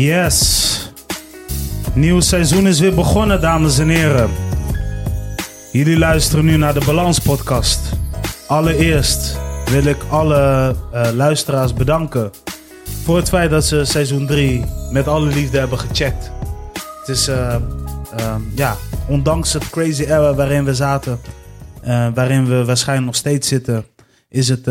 Yes. Nieuw seizoen is weer begonnen, dames en heren. Jullie luisteren nu naar de Balans Podcast. Allereerst wil ik alle eh, luisteraars bedanken voor het feit dat ze seizoen 3 met alle liefde hebben gecheckt. Het is, eh, ehm, ja, ondanks het crazy era waarin we zaten, eh, waarin we waarschijnlijk nog steeds zitten, is het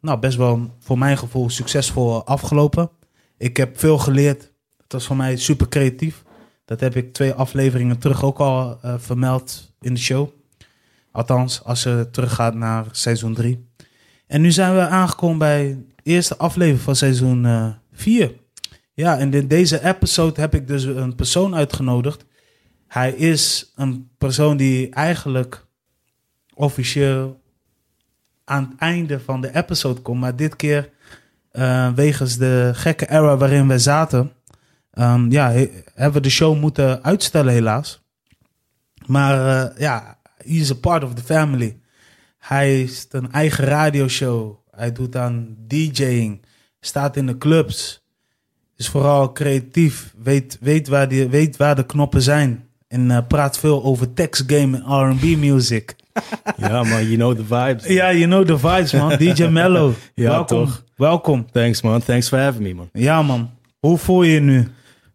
nou, best wel voor mijn gevoel succesvol afgelopen. Ik heb veel geleerd. Het was voor mij super creatief. Dat heb ik twee afleveringen terug ook al eh, vermeld in de show. Althans, als je teruggaat naar seizoen 3. En nu zijn we aangekomen bij de eerste aflevering van seizoen 4. ja, en in deze episode heb ik dus een persoon uitgenodigd. Hij is een persoon die eigenlijk officieel aan het einde van de episode komt. Maar dit keer, eh, wegens de gekke era waarin we zaten, ehm, ja, he- hebben we de show moeten uitstellen helaas. Maar eh, ja, he is a part of the family. Hij heeft een eigen radioshow. Hij doet aan DJing. Staat in de clubs. Is vooral creatief. Weet, weet, waar, die, weet waar de knoppen zijn. En eh, praat veel over text game en R&B music. Ja, man, you know the vibes. Ja, you know the vibes, man. DJ Mello. Ja, welkom. toch. Welkom. Thanks, man. Thanks for having me, man. Ja, man. Hoe voel je je nu?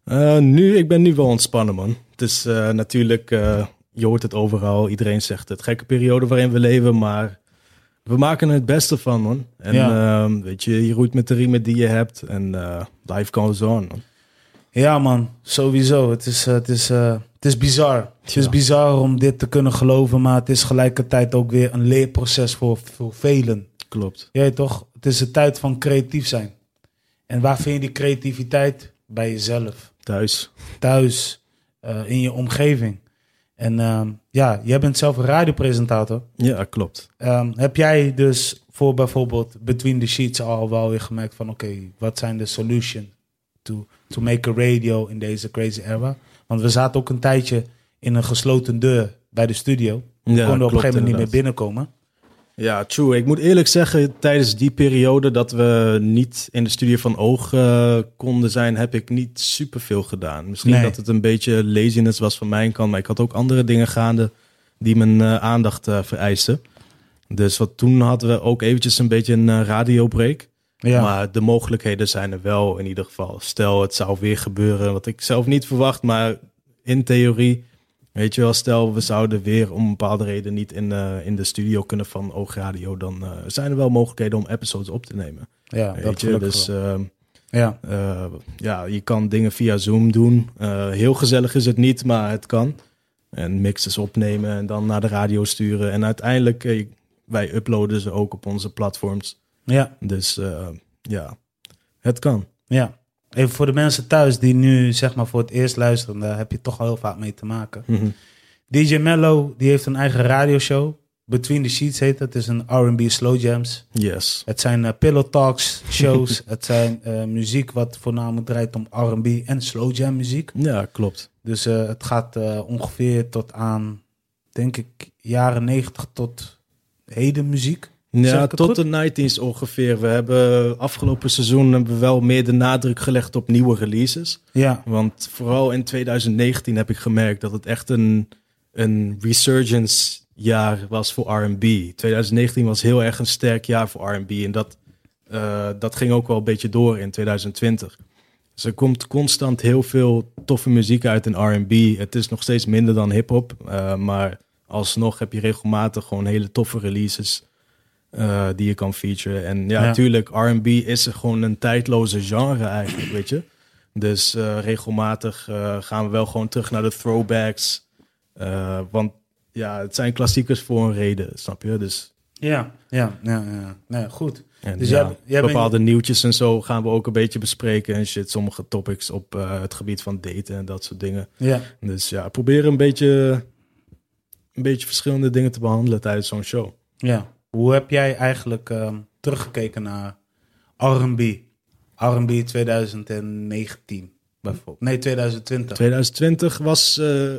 Eh, nu, ik ben nu wel ontspannen, man. Het is eh, natuurlijk, eh, je hoort het overal. Iedereen zegt het. Gekke periode waarin we leven, maar we maken er het beste van, man. En Ja. ehm, weet je, je roeit met de riemen die je hebt. En life goes on, man. Ja, man. Sowieso. Het is, het is, het is bizar. Het is bizar om dit te kunnen geloven, maar het is gelijkertijd ook weer een leerproces voor, voor velen. Klopt. Jij toch? Het is de tijd van creatief zijn. En waar vind je die creativiteit? Bij jezelf. Thuis. Thuis. eh, in je omgeving. En ehm, ja, jij bent zelf een radiopresentator. Ja, klopt. Ehm, heb jij dus voor bijvoorbeeld Between the Sheets al wel weer gemerkt van oké, wat zijn de solutions to, to make a radio in deze crazy era? Want we zaten ook een tijdje in een gesloten deur bij de studio. We Ja, konden op een gegeven moment niet meer binnenkomen. Ja, true. Ik moet eerlijk zeggen, tijdens die periode dat we niet in de studie van Oog eh, konden zijn, heb ik niet superveel gedaan. Misschien Nee. dat het een beetje laziness was van mijn kant, maar ik had ook andere dingen gaande die mijn eh, aandacht eh, vereisten. Dus wat toen hadden we ook eventjes een beetje een radiobreak. Ja, Maar de mogelijkheden zijn er wel in ieder geval. Stel, het zou weer gebeuren, wat ik zelf niet verwacht, maar in theorie, weet je wel, stel we zouden weer om een bepaalde reden niet in, eh, in de studio kunnen van Oogradio, dan eh, zijn er wel mogelijkheden om episodes op te nemen. ja dat Weet je, dus ehm, ja. eh, ja, je kan dingen via Zoom doen. Heel gezellig is het niet, maar het kan. En mixes opnemen en dan naar de radio sturen. En uiteindelijk, wij uploaden ze ook op onze platforms. ja, Dus ja, het kan. ja. Even voor de mensen thuis die nu zeg maar voor het eerst luisteren, daar heb je toch al heel vaak mee te maken. Mhm. DJ Mello, die heeft een eigen radioshow. Between the Sheets heet het. Het is een R&B slow jams. Yes. Het zijn eh, pillow talks shows. het zijn eh, muziek wat voornamelijk draait om R&B en slow jam muziek. Ja, klopt. Dus eh, het gaat ongeveer tot aan, denk ik, jaren 90 tot heden muziek. Ja, tot goed? de 90s ongeveer. We hebben afgelopen seizoen hebben we wel meer de nadruk gelegd op nieuwe releases. Ja, Want vooral in 2019 heb ik gemerkt dat het echt een, een resurgence jaar was voor R&B. 2019 was heel erg een sterk jaar voor R&B en dat, eh, dat ging ook wel een beetje door in 2020. Dus er komt constant heel veel toffe muziek uit in R&B. Het is nog steeds minder dan hip-hop, eh, maar alsnog heb je regelmatig gewoon hele toffe releases eh, die je kan featuren. En ja, Ja. natuurlijk, R&B is gewoon een tijdloze genre eigenlijk, weet je. Dus eh, regelmatig eh, gaan we wel gewoon terug naar de throwbacks. Want ja, het zijn klassiekers voor een reden, snap je? Dus ja, ja, ja. ja. Nee, goed. en, Dus ja, jij- jij bent- bepaalde nieuwtjes en zo gaan we ook een beetje bespreken en shit. Sommige topics op het gebied van daten en dat soort dingen. Ja, Dus ja, proberen een beetje, een beetje verschillende dingen te behandelen tijdens zo'n show. ja. Hoe heb jij eigenlijk ehm, teruggekeken naar R&B? R&B 2019 bijvoorbeeld. Nee, 2020. 2020 was eh,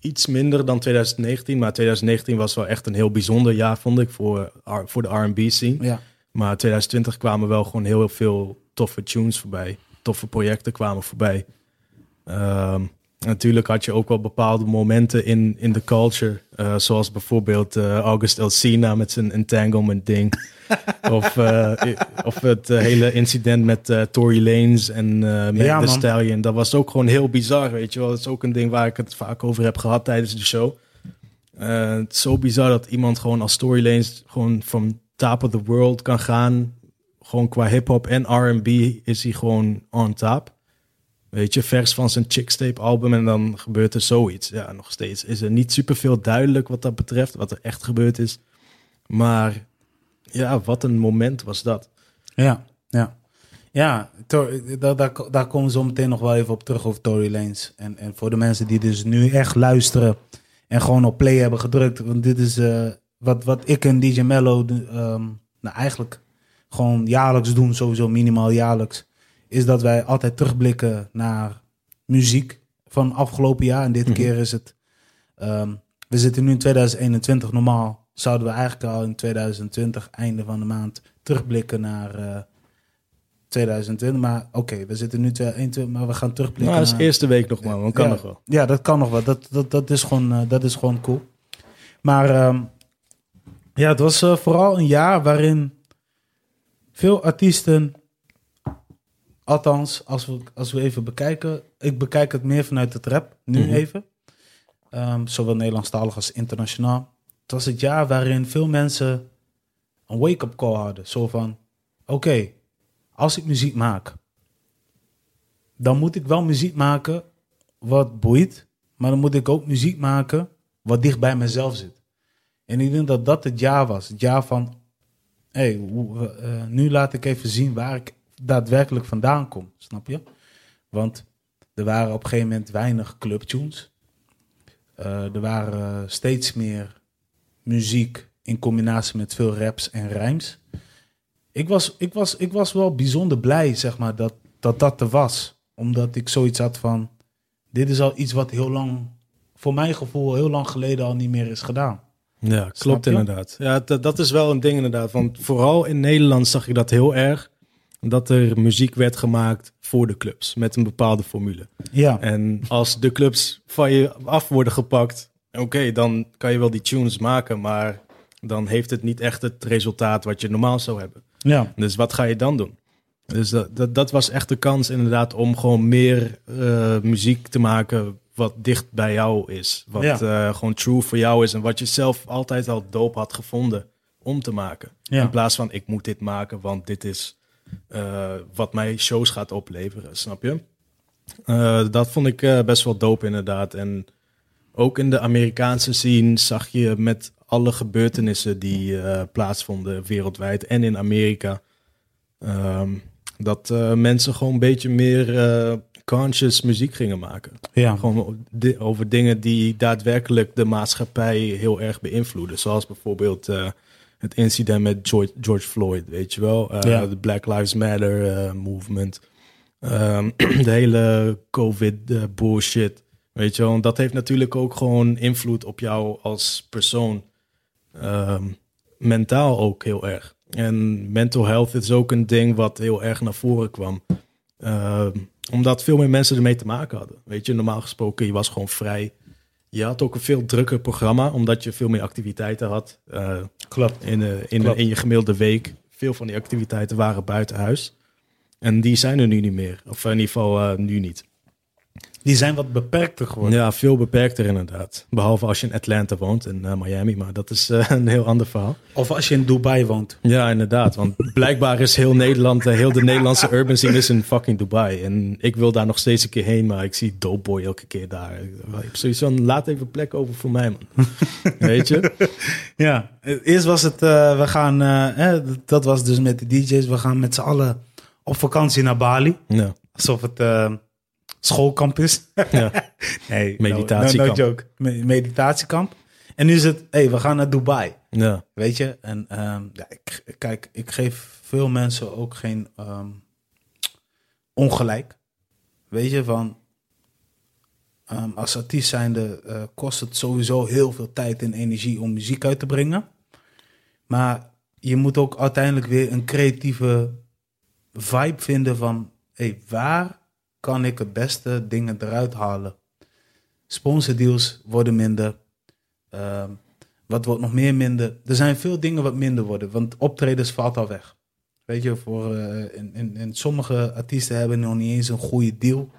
iets minder dan 2019, maar 2019 was wel echt een heel bijzonder jaar, vond ik, voor, voor de R&B scene. Ja, Maar 2020 kwamen wel gewoon heel veel toffe tunes voorbij. toffe projecten kwamen voorbij. Ehm, natuurlijk had je ook wel bepaalde momenten in, in de culture. eh, zoals bijvoorbeeld eh, August Elsina met zijn entanglement ding. of, eh, of het hele incident met Tory Lanez en Meg Ja. Stallion. Dat was ook gewoon heel bizar, weet je wel. Dat is ook een ding waar ik het vaak over heb gehad tijdens de show. Het is zo bizar dat iemand gewoon als Tory Lanez gewoon from top of the world kan gaan. Gewoon qua hip-hop en RB is hij gewoon on top. Weet je, vers van zijn Chickstape album en dan gebeurt er zoiets. Ja, nog steeds is er niet superveel duidelijk wat dat betreft, wat er echt gebeurd is. Maar ja, wat een moment was dat. Ja, ja. Ja, daar, daar, daar komen we zo meteen nog wel even op terug over Tory Lanez. En, en voor de mensen die dus nu echt luisteren en gewoon op play hebben gedrukt. Want dit is eh, wat, wat ik en DJ Mello doen, ehm, nou eigenlijk gewoon jaarlijks doen, sowieso minimaal jaarlijks. Is dat wij altijd terugblikken naar muziek van afgelopen jaar. En dit Mhm. keer is het, ehm, we zitten nu in 2021. Normaal zouden we eigenlijk al in 2020, einde van de maand, terugblikken naar eh 2020. Maar oké, we zitten nu 2021, maar we gaan terugblikken Nou, dat is eerste week nog maar, man. Kan ja, nog wel. Ja, dat kan nog wel. Dat, dat, dat, is, gewoon, eh, dat is gewoon cool. Maar ehm, ja, het was eh, vooral een jaar waarin veel artiesten, althans, als we, als we even bekijken, ik bekijk het meer vanuit het rap, nu Mhm. even. Ehm, zowel Nederlandstalig als internationaal. Het was het jaar waarin veel mensen een wake-up call hadden. Zo van, oké, als ik muziek maak, dan moet ik wel muziek maken wat boeit. Maar dan moet ik ook muziek maken wat dicht bij mezelf zit. En ik denk dat dat het jaar was. Het jaar van, hé, hey, eh, nu laat ik even zien waar ik daadwerkelijk vandaan kom. Snap je? Want er waren op een gegeven moment weinig clubtunes. Eh, er waren steeds meer muziek in combinatie met veel raps en rijms. Ik was, ik was, ik was wel bijzonder blij, zeg maar, dat, dat dat er was. Omdat ik zoiets had van, dit is al iets wat heel lang, voor mijn gevoel, heel lang geleden al niet meer is gedaan. Ja, klopt inderdaad. Ja, dat, dat is wel een ding inderdaad. Want vooral in Nederland zag ik dat heel erg. Dat er muziek werd gemaakt voor de clubs. Met een bepaalde formule. Ja, En als de clubs van je af worden gepakt. Oké, dan kan je wel die tunes maken. Maar dan heeft het niet echt het resultaat wat je normaal zou hebben. ja, Dus wat ga je dan doen? Dus dat, dat, dat was echt de kans inderdaad om gewoon meer eh, muziek te maken wat dicht bij jou is. Wat Ja. eh, gewoon true voor jou is en wat je zelf altijd al dope had gevonden om te maken. Ja. In plaats van ik moet dit maken, want dit is wat mij shows gaat opleveren, snap je? Eh, dat vond ik eh, best wel dope inderdaad. En ook in de Amerikaanse scene zag je met alle gebeurtenissen die eh, plaatsvonden wereldwijd en in Amerika. ehm, dat eh, mensen gewoon een beetje meer eh, conscious muziek gingen maken. ja. Gewoon over dingen die daadwerkelijk de maatschappij heel erg beïnvloeden. Zoals bijvoorbeeld eh, het incident met George, George Floyd, weet je wel. Eh, Ja. De Black Lives Matter eh, movement. Ehm, de hele COVID eh, bullshit. Weet je wel, en dat heeft natuurlijk ook gewoon invloed op jou als persoon. Ehm, mentaal ook heel erg. En mental health is ook een ding wat heel erg naar voren kwam. Ehm, omdat veel meer mensen ermee te maken hadden. Weet je, normaal gesproken, je was gewoon vrij. Je had ook een veel drukker programma, omdat je veel meer activiteiten had. eh, Klopt. in, eh, in, Klopt. in je gemiddelde week. Veel van die activiteiten waren buiten huis. En die zijn er nu niet meer. Of in ieder geval eh, nu niet. Die zijn wat beperkter geworden. Ja, veel beperkter inderdaad. Behalve als je in Atlanta woont en eh, Miami. Maar dat is eh, een heel ander verhaal. Of als je in Dubai woont. Ja, inderdaad. Want blijkbaar is heel Nederland, eh, heel de Nederlandse urban scene is in fucking Dubai. En ik wil daar nog steeds een keer heen, maar ik zie Dope Boy elke keer daar. Ik heb van, laat even plek over voor mij, man. Weet je? Ja, eerst was het, we gaan, eh, hè, dat was dus met de DJ's, we gaan met z'n allen op vakantie naar Bali. Ja, Alsof het schoolkamp is. ja. nee, Meditatiekamp. No, no joke. Me- meditatiekamp. En nu is het, hé, hey, we gaan naar Dubai. ja. Weet je? En ehm, ja, ik, kijk, ik geef veel mensen ook geen ehm, ongelijk. Weet je, van ehm, als artiest zijnde eh, kost het sowieso heel veel tijd en energie om muziek uit te brengen. Maar je moet ook uiteindelijk weer een creatieve vibe vinden van hey, waar kan ik het beste dingen eruit halen? Sponsordeals worden minder. Ehm, wat wordt nog meer minder? Er zijn veel dingen wat minder worden, want optredens valt al weg. Weet je, voor, eh, in, in, in sommige artiesten hebben nog niet eens een goede deal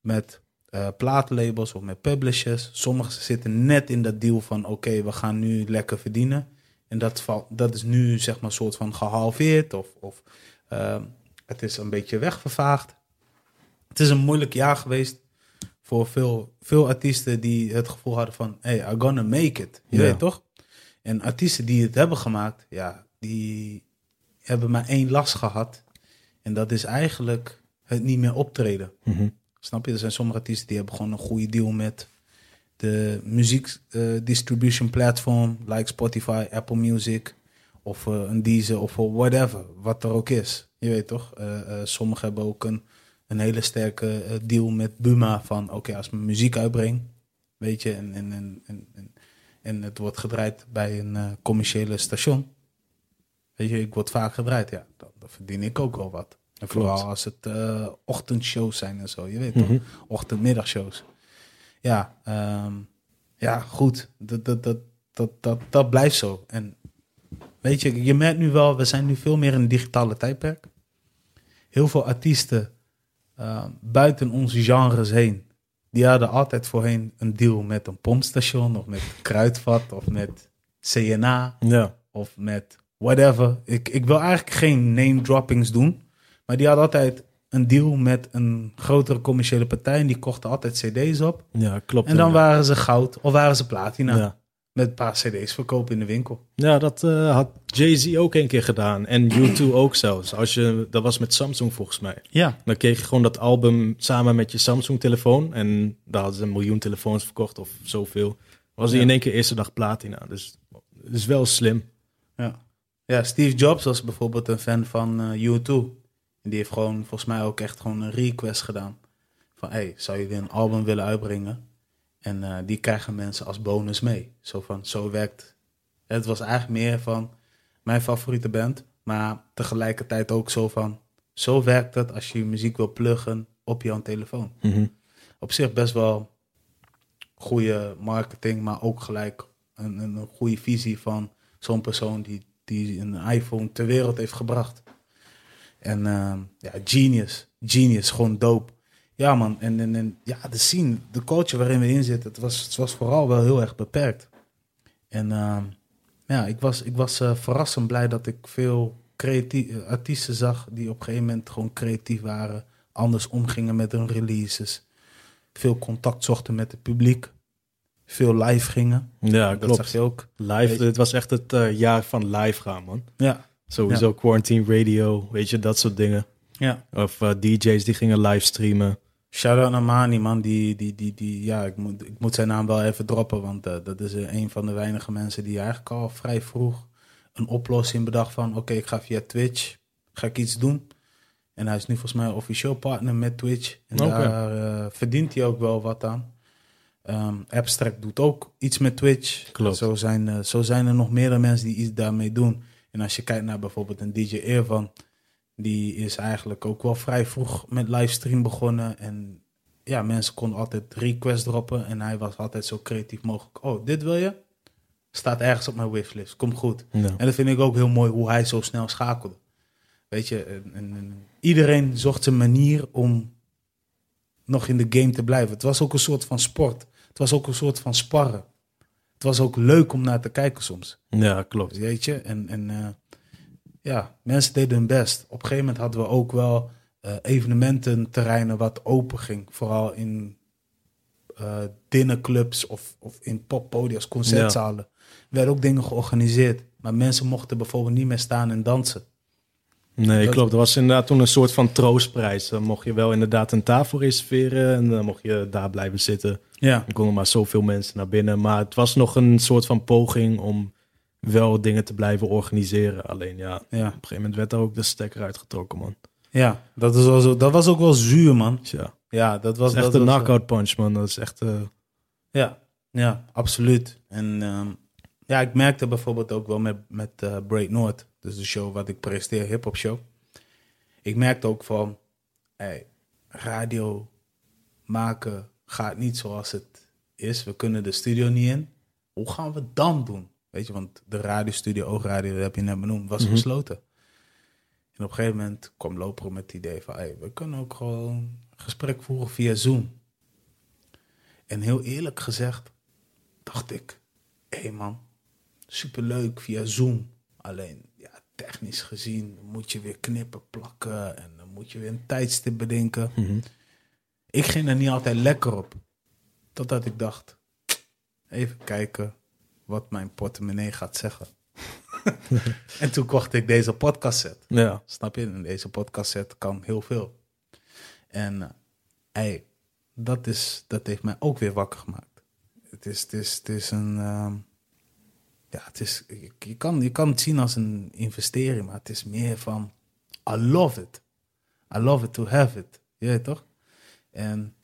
met eh plaatlabels of met publishers. Sommigen zitten net in dat deal van oké, we gaan nu lekker verdienen. En dat, valt, dat is nu zeg maar een soort van gehalveerd of, of ehm, het is een beetje wegvervaagd. Het is een moeilijk jaar geweest voor veel, veel artiesten die het gevoel hadden van hey, I'm gonna make it. Je Ja. weet toch? En artiesten die het hebben gemaakt, ja, die hebben maar één last gehad. En dat is eigenlijk het niet meer optreden. Mhm. Snap je? Er zijn sommige artiesten die hebben gewoon een goede deal met de muziek eh, distribution platform, like Spotify, Apple Music, of eh, een Deezer, of eh, whatever, wat er ook is. Je weet toch? Eh, sommigen hebben ook een, een hele sterke eh, deal met Buma van, oké, als ik mijn muziek uitbreng, weet je, en, en, en, en, en, het wordt gedraaid bij een eh, commerciële station. Weet je, ik word vaak gedraaid, ja, dan, dan verdien ik ook wel wat. En vooral Klopt. als het eh, ochtendshows zijn en zo, je weet toch? Mhm. ochtendmiddagshows. Ja, ehm, ja, goed. Dat, dat, dat, dat, dat, dat blijft zo. En weet je, je merkt nu wel, we zijn nu veel meer in een digitale tijdperk. Heel veel artiesten ehm, buiten onze genres heen, die hadden altijd voorheen een deal met een pompstation of met Kruidvat of met CNA Ja. of met whatever. Ik, ik wil eigenlijk geen name droppings doen. Maar die hadden altijd een deal met een grotere commerciële partij. En die kochten altijd cd's op. ja, klopt. En dan ja. waren ze goud of waren ze platina. Ja. Met een paar cd's verkopen in de winkel. Ja, dat eh, had Jay-Z ook een keer gedaan. En U2 ook zelfs. Als je, dat was met Samsung volgens mij. Ja. Dan kreeg je gewoon dat album samen met je Samsung-telefoon. En daar hadden ze een miljoen telefoons verkocht of zoveel. Was Ja. in één keer eerste dag platina. Dus dat is wel slim. Ja. ja, Steve Jobs was bijvoorbeeld een fan van eh, U2. En die heeft gewoon volgens mij ook echt gewoon een request gedaan. Van, hey, zou je een album willen uitbrengen? En eh, die krijgen mensen als bonus mee. Zo van, zo werkt. Het was eigenlijk meer van mijn favoriete band. Maar tegelijkertijd ook zo van, zo werkt het als je je muziek wil pluggen op jouw telefoon. Op zich best wel goede marketing, maar ook gelijk een, een, een goede visie van zo'n persoon die, die een iPhone ter wereld heeft gebracht. En ehm, ja, genius. Genius, gewoon dope. Ja man, en, en, en ja, de scene, de culture waarin we in zitten, het was, het was vooral wel heel erg beperkt. En ehm, ja, ik was, ik was eh, verrassend blij dat ik veel creatie- artiesten zag die op een gegeven moment gewoon creatief waren. Anders omgingen met hun releases. Veel contact zochten met het publiek. Veel live gingen. Ja, dat klopt. zag je ook. Live, dit was echt het eh, jaar van live gaan, man. Ja, Sowieso quarantine radio, weet je, dat soort dingen. ja. Of eh, DJ's die gingen livestreamen. Shout-out naar Mani, man. Die, die, die, die, ja, ik moet, ik moet zijn naam wel even droppen, want eh, dat is eh, een van de weinige mensen die eigenlijk al vrij vroeg een oplossing bedacht van, oké, ik ga via Twitch, ga ik iets doen. En hij is nu volgens mij officieel partner met Twitch. En daar eh, verdient hij ook wel wat aan. Ehm, Abstract doet ook iets met Twitch. Klopt. Zo zijn, zo zijn er nog meerdere mensen die iets daarmee doen. En als je kijkt naar bijvoorbeeld een DJ Irvan, die is eigenlijk ook wel vrij vroeg met livestream begonnen. En ja, mensen konden altijd requests droppen. En hij was altijd zo creatief mogelijk. Oh, dit wil je? Staat ergens op mijn wishlist. Komt goed. Ja. En dat vind ik ook heel mooi hoe hij zo snel schakelde. Weet je, en, en- en iedereen zocht zijn manier om nog in de game te blijven. Het was ook een soort van sport. Het was ook een soort van sparren. Het was ook leuk om naar te kijken soms. ja, klopt. Weet je, en, en eh, ja, mensen deden hun best. Op een gegeven moment hadden we ook wel eh, evenemententerreinen wat open ging. Vooral in eh dinnerclubs of, of in poppodiums, concertzalen. Er werden ook dingen georganiseerd. Maar mensen mochten bijvoorbeeld niet meer staan en dansen. Nee, Dat- klopt. Er was inderdaad toen een soort van troostprijs. Dan mocht je wel inderdaad een tafel reserveren en dan mocht je daar blijven zitten. Ja, Er konden maar zoveel mensen naar binnen. Maar het was nog een soort van poging om wel dingen te blijven organiseren. Alleen ja, op ja, een gegeven moment werd er ook de stekker uitgetrokken, man. ja. Dat, is wel zo, dat was ook wel zuur, man. Ja, Ja, dat was dat is echt dat een knockout punch, man. Dat is echt... eh, Ja, ja, absoluut. En ehm, ja, ik merkte bijvoorbeeld ook wel met, met eh Break North, dus de show wat ik presenteer, hip-hop show. Ik merkte ook van, hey, radio maken gaat niet zoals het is. We kunnen de studio niet in. Hoe gaan we het dan doen? Weet je, want de radiostudio, oogradio, dat heb je net benoemd, was Mhm. gesloten. En op een gegeven moment kwam Loper met het idee van... Hey, we kunnen ook gewoon gesprek voeren via Zoom. En heel eerlijk gezegd dacht ik... Hé hey man, superleuk via Zoom. Alleen, ja, technisch gezien moet je weer knippen, plakken... en dan moet je weer een tijdstip bedenken. Mhm. Ik ging er niet altijd lekker op. Totdat ik dacht, even kijken wat mijn portemonnee gaat zeggen. en toen kocht ik deze podcast set. Ja. Snap je? En deze podcast set kan heel veel. En eh, hey, dat, is, dat heeft mij ook weer wakker gemaakt. Het is, het is, het is een... ehm, ja, het is, je, je kan, je kan het zien als een investering, maar het is meer van... I love it. I love it to have it. Je weet toch? En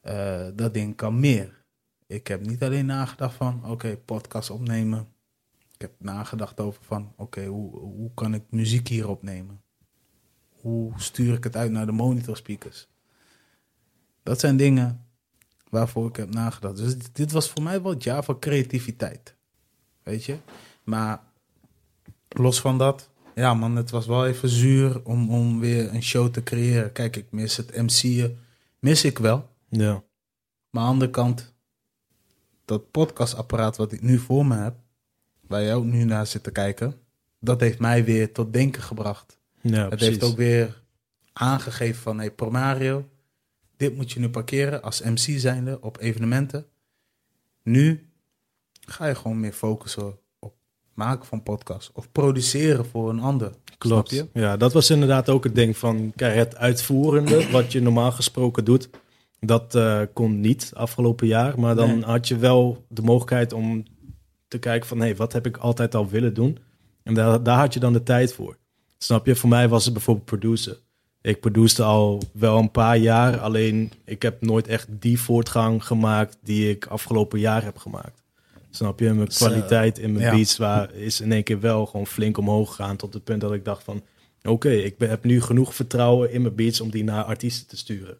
eh, dat ding kan meer. Ik heb niet alleen nagedacht van, oké, podcast opnemen. Ik heb nagedacht over van, oké, hoe, hoe kan ik muziek hier opnemen? Hoe stuur ik het uit naar de monitorspeakers? Dat zijn dingen waarvoor ik heb nagedacht. Dus dit, dit was voor mij wel het jaar van creativiteit. Weet je? Maar los van dat, ja man, het was wel even zuur om, om weer een show te creëren. Kijk, ik mis het MC'en, mis ik wel. Ja. Maar aan de andere kant, dat podcastapparaat wat ik nu voor me heb, waar jij ook nu naar zit te kijken, dat heeft mij weer tot denken gebracht. Ja, het precies. heeft ook weer aangegeven van, hey Promario, dit moet je nu parkeren als MC zijnde op evenementen. Nu ga je gewoon meer focussen op maken van podcasts of produceren voor een ander. Klopt. Snap je? Ja, dat was inderdaad ook het ding van kijk, het uitvoerende, wat je normaal gesproken doet. Dat eh, kon niet afgelopen jaar. Maar dan Nee. had je wel de mogelijkheid om te kijken van hé, hey, wat heb ik altijd al willen doen? En daar, daar had je dan de tijd voor. Snap je? Voor mij was het bijvoorbeeld produceren. Ik produceerde al wel een paar jaar, alleen ik heb nooit echt die voortgang gemaakt die ik afgelopen jaar heb gemaakt. Snap je? Mijn kwaliteit in mijn Ja. beats waar, is in één keer wel gewoon flink omhoog gegaan tot het punt dat ik dacht van oké, ik heb nu genoeg vertrouwen in mijn beats om die naar artiesten te sturen.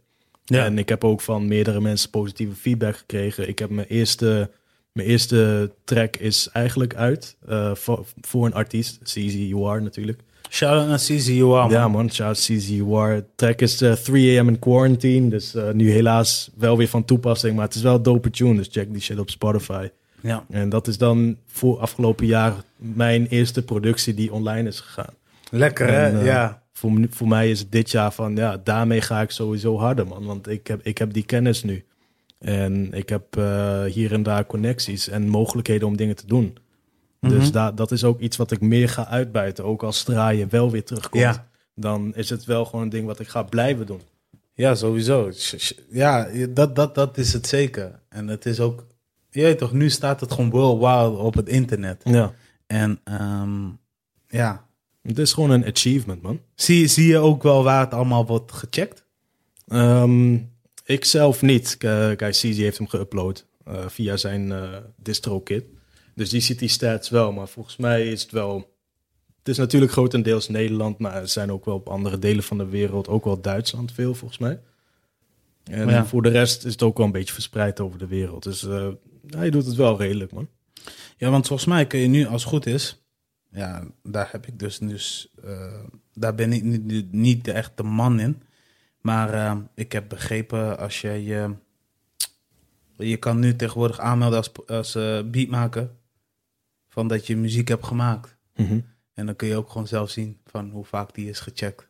Ja. En ik heb ook van meerdere mensen positieve feedback gekregen. Ik heb mijn eerste, mijn eerste track is eigenlijk uit eh, voor, voor een artiest, CZ UR natuurlijk. Shout-out naar CZ Joam. Ja man, shout CZ UR. Track is eh, 3 AM in Quarantine, dus eh, nu helaas wel weer van toepassing, maar het is wel een dope tune, dus check die shit op Spotify. ja. En dat is dan voor afgelopen jaar mijn eerste productie die online is gegaan. Lekker hè? Eh, ja. Voor, mij is het dit jaar van, ja, daarmee ga ik sowieso harder, man. Want ik heb, ik heb die kennis nu. En ik heb eh, hier en daar connecties en mogelijkheden om dingen te doen. Dus Mhm. da dat is ook iets wat ik meer ga uitbuiten. Ook als draaien wel weer terugkomt. Ja. Dan is het wel gewoon een ding wat ik ga blijven doen. Ja, sowieso. Ja, dat, dat, dat is het zeker. En het is ook... Je toch, nu staat het gewoon worldwide op het internet. Ja. En ehm, ja, Het is gewoon een achievement, man. zie, zie je ook wel waar het allemaal wordt gecheckt? Ehm, ik zelf niet. Kijk, CZ heeft hem geüpload eh, via zijn eh distro-kit. Dus die ziet die stats wel. Maar volgens mij is het wel... Het is natuurlijk grotendeels Nederland, maar er zijn ook wel op andere delen van de wereld, ook wel Duitsland veel volgens mij. En Ja. voor de rest is het ook wel een beetje verspreid over de wereld. Dus eh hij doet het wel redelijk, man. Ja, want volgens mij kun je nu, als het goed is... Ja, daar heb ik dus... dus eh, daar ben ik niet, niet de echte man in. Maar eh, ik heb begrepen, als je je... Je kan nu tegenwoordig aanmelden als, als eh, beatmaker... van dat je muziek hebt gemaakt. En dan kun je ook gewoon zelf zien van hoe vaak die is gecheckt.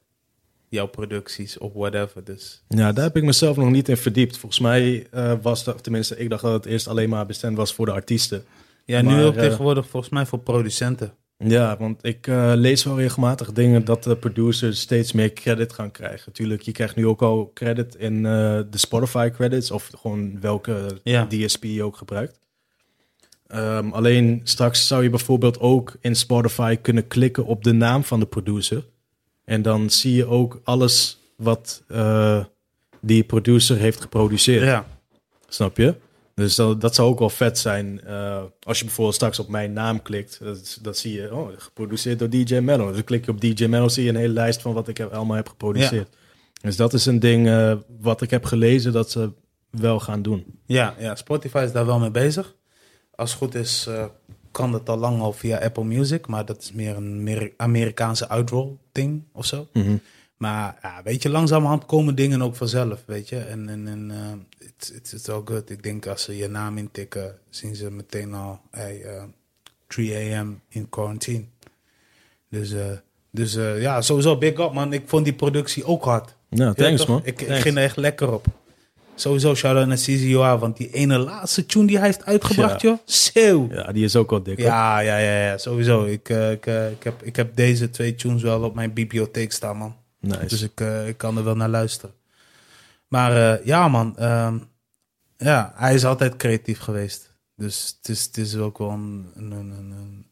Jouw producties of whatever. Dus Ja, daar heb ik mezelf nog niet in verdiept. Volgens mij was dat, tenminste, ik dacht dat het eerst alleen maar bestemd was voor de artiesten. ja, nu ook tegenwoordig volgens mij voor producenten. Ja, want ik eh, lees wel regelmatig dingen dat de producers steeds meer credit gaan krijgen. Tuurlijk, je krijgt nu ook al credit in eh, de Spotify credits of gewoon welke Ja. DSP je ook gebruikt. Ehm, alleen straks zou je bijvoorbeeld ook in Spotify kunnen klikken op de naam van de producer. En dan zie je ook alles wat eh, die producer heeft geproduceerd. Ja, Snap je? Dus dat, dat zou ook wel vet zijn. eh, als je bijvoorbeeld straks op mijn naam klikt, dat, dat zie je, oh, geproduceerd door DJ Mello. Dus dan klik je op DJ Mello, zie je een hele lijst van wat ik heb, allemaal heb geproduceerd. Dus dat is een ding eh, wat ik heb gelezen dat ze wel gaan doen. Ja, ja, Spotify is daar wel mee bezig. Als het goed is, eh, kan dat al lang al via Apple Music. Maar dat is meer een meer Amerikaanse uitroll ding of zo. Maar ja, weet je, langzamerhand komen dingen ook vanzelf, weet je. En, en, en eh, it's, it's, it's all good. Ik denk als ze je naam intikken, zien ze meteen al, hey, eh, 3 a.m. in quarantine. Dus, eh, dus eh, ja, sowieso big up man. Ik vond die productie ook hard. Ja, thanks man. Ik, ik ging er echt lekker op. Sowieso shout-out naar CZUA, want die ene laatste tune die hij heeft uitgebracht, Ja. joh. Zo. Ja, die is ook wel dik. Ja, ja, ja, ja, sowieso. Ik, eh, ik, eh, ik, heb, ik heb deze twee tunes wel op mijn bibliotheek staan, man. Nice. Dus ik, eh, ik kan er wel naar luisteren. Maar eh, ja, man. ehm, ja, hij is altijd creatief geweest. Dus het is, het is ook wel een, een,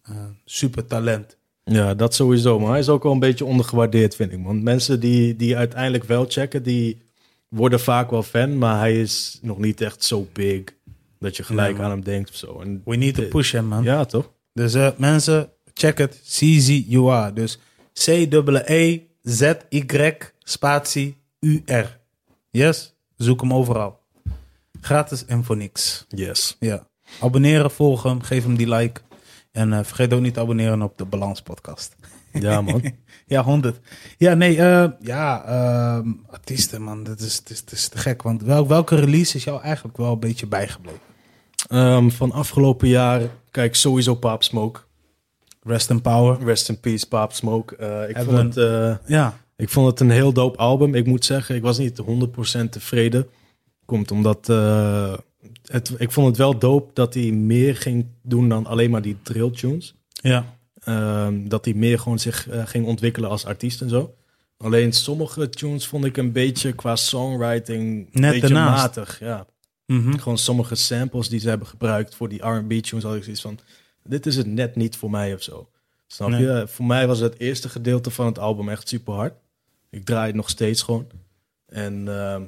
een, super talent. Ja, dat sowieso. Maar hij is ook wel een beetje ondergewaardeerd, vind ik. Want mensen die, die uiteindelijk wel checken, die worden vaak wel fan. Maar hij is nog niet echt zo big dat je gelijk aan hem denkt of zo. En, We need to push him, man. ja, toch? Dus eh, mensen, check het. CZUA. Dus C-E-E-Z-Y spatie U-R. Yes? Zoek hem overal. Gratis en voor niks. Yes. Ja. Abonneren, volg hem, geef hem die like. En eh, vergeet ook niet te abonneren op de Balans podcast. Ja, man. Ja, 100. Ja, nee, eh, ja, ehm, artiesten, man, dat is, dat is, dat is te gek. Want wel, welke release is jou eigenlijk wel een beetje bijgebleven? Ehm, van afgelopen jaar, kijk, sowieso Pop Smoke. Rest in Power. Rest in peace, Pop Smoke. Eh, ik, Hebben vond het, eh, Ja, ik vond het een heel dope album. Ik moet zeggen, ik was niet 100% tevreden. Komt omdat eh, het, ik vond het wel dope dat hij meer ging doen dan alleen maar die drill tunes. ja, Ehm, dat hij meer gewoon zich ging ontwikkelen als artiest en zo. Alleen sommige tunes vond ik een beetje qua songwriting een Net beetje ernaast. matig. Ja. Mhm. Gewoon sommige samples die ze hebben gebruikt voor die R&B tunes had ik zoiets van, dit is het net niet voor mij of zo. Snap Nee. je? Voor mij was het eerste gedeelte van het album echt super hard. Ik draai het nog steeds gewoon. En ehm,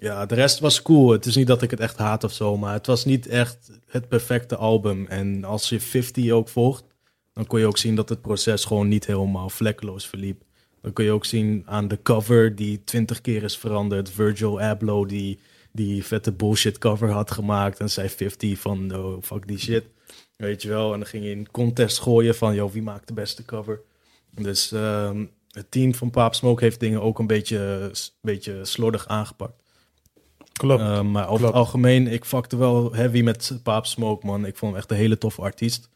ja, de rest was cool. Het is niet dat ik het echt haat of zo, maar het was niet echt het perfecte album. En als je 50 ook volgt, dan kon je ook zien dat het proces gewoon niet helemaal vlekkeloos verliep. Dan kun je ook zien aan de cover die twintig keer is veranderd. Virgil Abloh die die vette bullshit cover had gemaakt. En zei 50 van, oh, fuck die shit. Weet je wel. En dan ging je in contest gooien van, joh, wie maakt de beste cover? Dus ehm, het team van Paap Smoke heeft dingen ook een beetje, beetje slordig aangepakt. klopt. Uh, maar over Klopt. het algemeen, ik fuckte wel heavy met Paap Smoke, man. Ik vond hem echt een hele toffe artiest.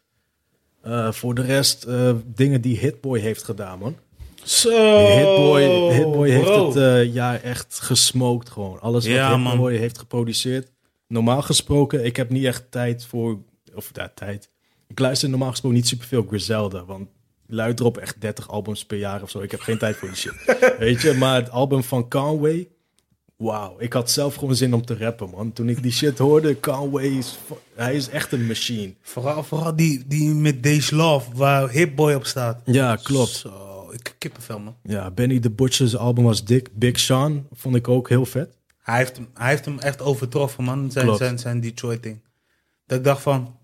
Uh, voor de rest, uh, dingen die Hitboy heeft gedaan, man. Zo, Hitboy, Hitboy heeft het uh, jaar echt gesmoked, gewoon. Alles wat Ja, Hitboy heeft geproduceerd. Normaal gesproken, ik heb niet echt tijd voor... Of ja, tijd. Ik luister normaal gesproken niet superveel Griselda, want luid erop echt 30 albums per jaar of zo. Ik heb geen tijd voor die shit. Weet je, maar het album van Conway... Wauw, ik had zelf gewoon zin om te rappen, man. Toen ik die shit hoorde, Conway is... Hij is echt een machine. Vooral, vooral die, die met Dej Love, waar Hitboy op staat. Ja, klopt. Zo, ik kippenvel, man. Ja, Benny the Butcher's album was dik. Big Sean vond ik ook heel vet. Hij heeft hem, hij heeft hem echt overtroffen, man. Zijn, Klopt. zijn, zijn Detroit-ding. Dat ik dacht van,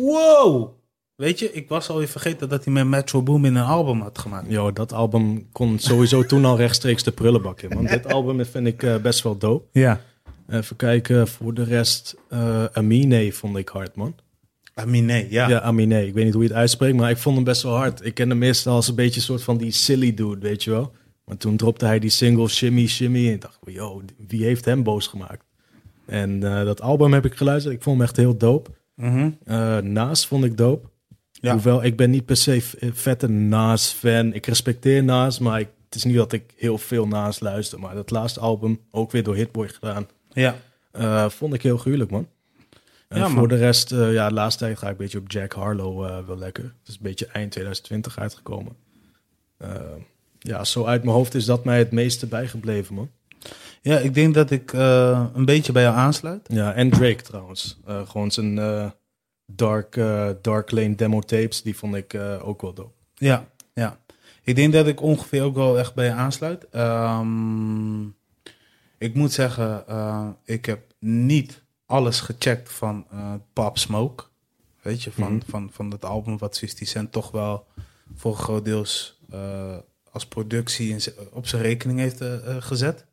wow. Weet je, ik was alweer vergeten dat hij met Metro Boom in een album had gemaakt. Yo, dat album kon sowieso toen al rechtstreeks de prullenbak in. Want dit album vind ik eh, best wel dope. Ja. Even kijken, voor de rest, eh Amine vond ik hard, man. Amine, ja. Ja, Amine. Ik weet niet hoe je het uitspreekt, maar ik vond hem best wel hard. Ik ken hem meestal als een beetje een soort van die silly dude, weet je wel. Maar toen dropte hij die single Shimmy Shimmy en ik dacht, yo, wie heeft hem boos gemaakt? En eh, dat album heb ik geluisterd. Ik vond hem echt heel dope. Uh, Naas vond ik dope. Ja. Hoewel, ik ben niet per se v- vette Naas-fan. Ik respecteer Naas, maar ik, het is niet dat ik heel veel Naas luister. Maar dat laatste album, ook weer door Hitboy gedaan, Ja. uh, vond ik heel gruwelijk, man. En Ja, voor man. de rest, uh, ja, de laatste tijd ga ik een beetje op Jack Harlow wel lekker. Het is een beetje eind 2020 uitgekomen. Ja, zo uit mijn hoofd is dat mij het meeste bijgebleven, man. Ja, ik denk dat ik eh, een beetje bij jou aansluit. Ja, en Drake trouwens. Uh, gewoon zijn uh, Dark, Dark Lane demo tapes, die vond ik ook wel dope. Ja, ja. Ik denk dat ik ongeveer ook wel echt bij je aansluit. Um, ik moet zeggen, ik heb niet alles gecheckt van Pop Smoke. Weet je, van, Mhm. van, van het album wat 50 Cent toch wel voor een groot deels als productie op zijn rekening heeft eh, eh, gezet.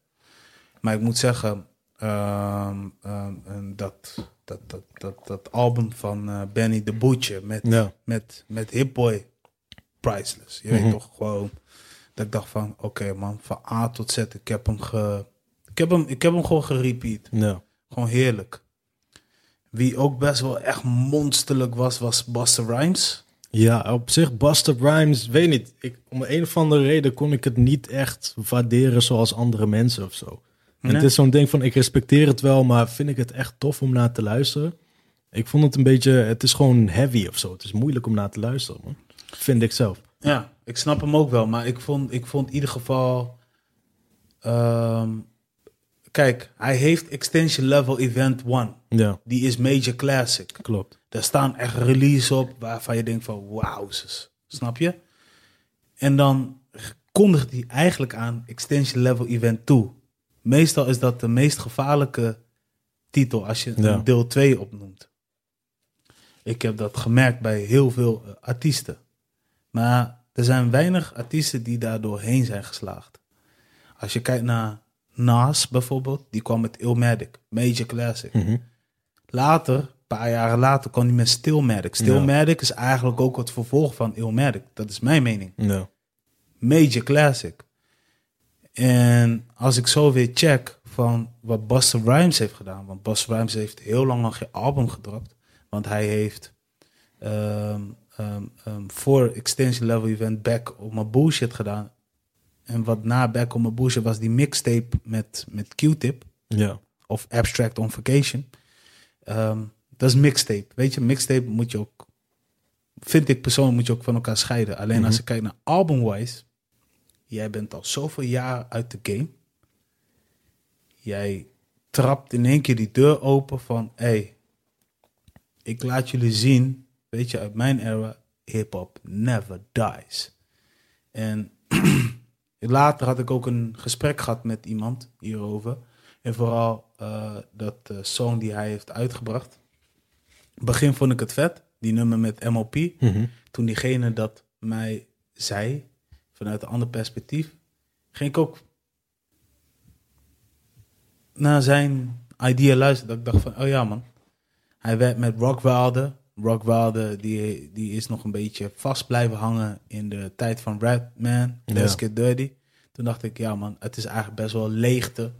Maar ik moet zeggen, ehm, ehm, dat, dat, dat, dat, dat album van eh, Benny the Butcher met, Ja. met, met Hip Boy, priceless. Je Mhm. weet toch gewoon dat ik dacht van, oké man, van A tot Z, ik heb hem ge... Ik heb hem, ik heb hem gewoon gerepeat. Ja. Gewoon heerlijk. Wie ook best wel echt monsterlijk was, was Buster Rhymes. Ja, op zich, Buster Rhymes, weet niet. Ik, om een of andere reden kon ik het niet echt waarderen zoals andere mensen of zo. En het is zo'n ding van, ik respecteer het wel, maar vind ik het echt tof om naar te luisteren? Ik vond het een beetje, het is gewoon heavy of zo. Het is moeilijk om naar te luisteren, man. Vind ik zelf. Ja, ik snap hem ook wel, maar ik vond, ik vond in ieder geval. ehm, kijk, hij heeft Extension Level Event 1. Ja, Die is Major Classic. klopt. Daar staan echt releases op waarvan je denkt van wauw, snap je? En dan kondigt hij eigenlijk aan Extension Level Event 2. Meestal is dat de meest gevaarlijke titel als je Ja. een deel 2 opnoemt. Ik heb dat gemerkt bij heel veel eh, artiesten. Maar er zijn weinig artiesten die daar doorheen zijn geslaagd. Als je kijkt naar Nas bijvoorbeeld, die kwam met Illmatic, Major Classic. Mhm. Later, een paar jaren later, kwam hij met Stillmatic. Stillmatic is eigenlijk ook het vervolg van Illmatic. Dat is mijn mening. Ja. Major Classic. En als ik zo weer check van wat Busta Rhymes heeft gedaan. Want Busta Rhymes heeft heel lang al geen album gedropt. Want hij heeft ehm, ehm, ehm, voor Extension Level Event Back op mijn bullshit gedaan. En wat na Back op mijn bullshit was die mixtape met, met Q-Tip Ja. of Abstract on Vacation. Dat is mixtape. Weet je, mixtape moet je ook, vind ik persoonlijk, moet je ook van elkaar scheiden. Alleen Mhm. als je kijkt naar album-wise, jij bent al zoveel jaar uit de game. Jij trapt in één keer die deur open van, hé, hey, ik laat jullie zien, weet je, uit mijn era, hip-hop never dies. En later had ik ook een gesprek gehad met iemand hierover. En vooral eh, dat eh, song die hij heeft uitgebracht. Begin vond ik het vet, die nummer met MOP. Mhm. Toen diegene dat mij zei, vanuit een ander perspectief, ging ik ook naar zijn idea luisteren. Dat ik dacht van, oh ja man. Hij werd met Rockwilder. Rockwilder die, die is nog een beetje vast blijven hangen in de tijd van Rap Man, Let's Ja. Get Dirty. Toen dacht ik, ja man, het is eigenlijk best wel leegte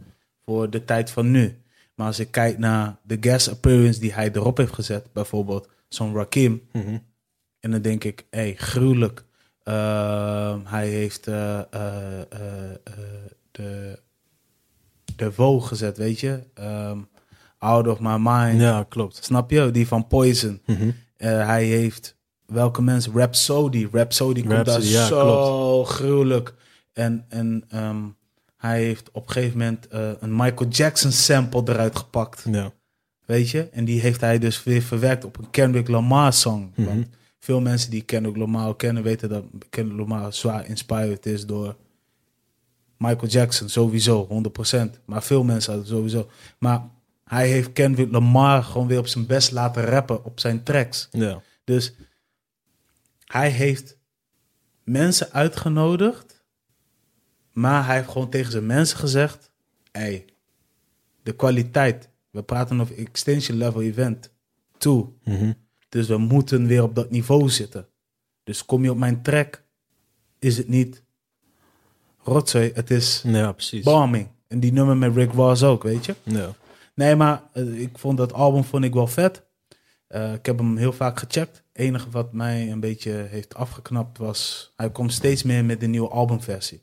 voor de tijd van nu. Maar als ik kijk naar de guest appearance die hij erop heeft gezet, bijvoorbeeld zo'n Rakim, Mhm. en dan denk ik, hé, hey, gruwelijk. Ehm, hij heeft eh, eh, eh, de, de Vogue gezet, weet je. Ehm, Out of My Mind. Ja, klopt. Snap je? Die van Poison. Mhm. Hij heeft, welke mensen? Rhapsody. Rhapsody komt daar ja, zo gruwelijk. En, en ehm, hij heeft op een gegeven moment een Michael Jackson sample eruit gepakt. Ja. Weet je? En die heeft hij dus weer verwerkt op een Kendrick Lamar song. Mhm. Want veel mensen die Kendrick Lamar kennen, weten dat Kendrick Lamar zwaar inspired is door Michael Jackson. Sowieso, 100%. Maar veel mensen hadden sowieso. Maar hij heeft Kendrick Lamar gewoon weer op zijn best laten rappen op zijn tracks. Ja. Dus hij heeft mensen uitgenodigd, maar hij heeft gewoon tegen zijn mensen gezegd: hey, de kwaliteit. We praten over extension level event 2. Mhm. Dus we moeten weer op dat niveau zitten. Dus kom je op mijn track, is het niet rotzooi, het is Ja, precies. bombing. En die nummer met Rick Ross ook, weet je. Ja. Nee, maar eh, ik vond dat album vond ik wel vet. Eh, ik heb hem heel vaak gecheckt. Het enige wat mij een beetje heeft afgeknapt was... Hij komt steeds meer met de nieuwe albumversie.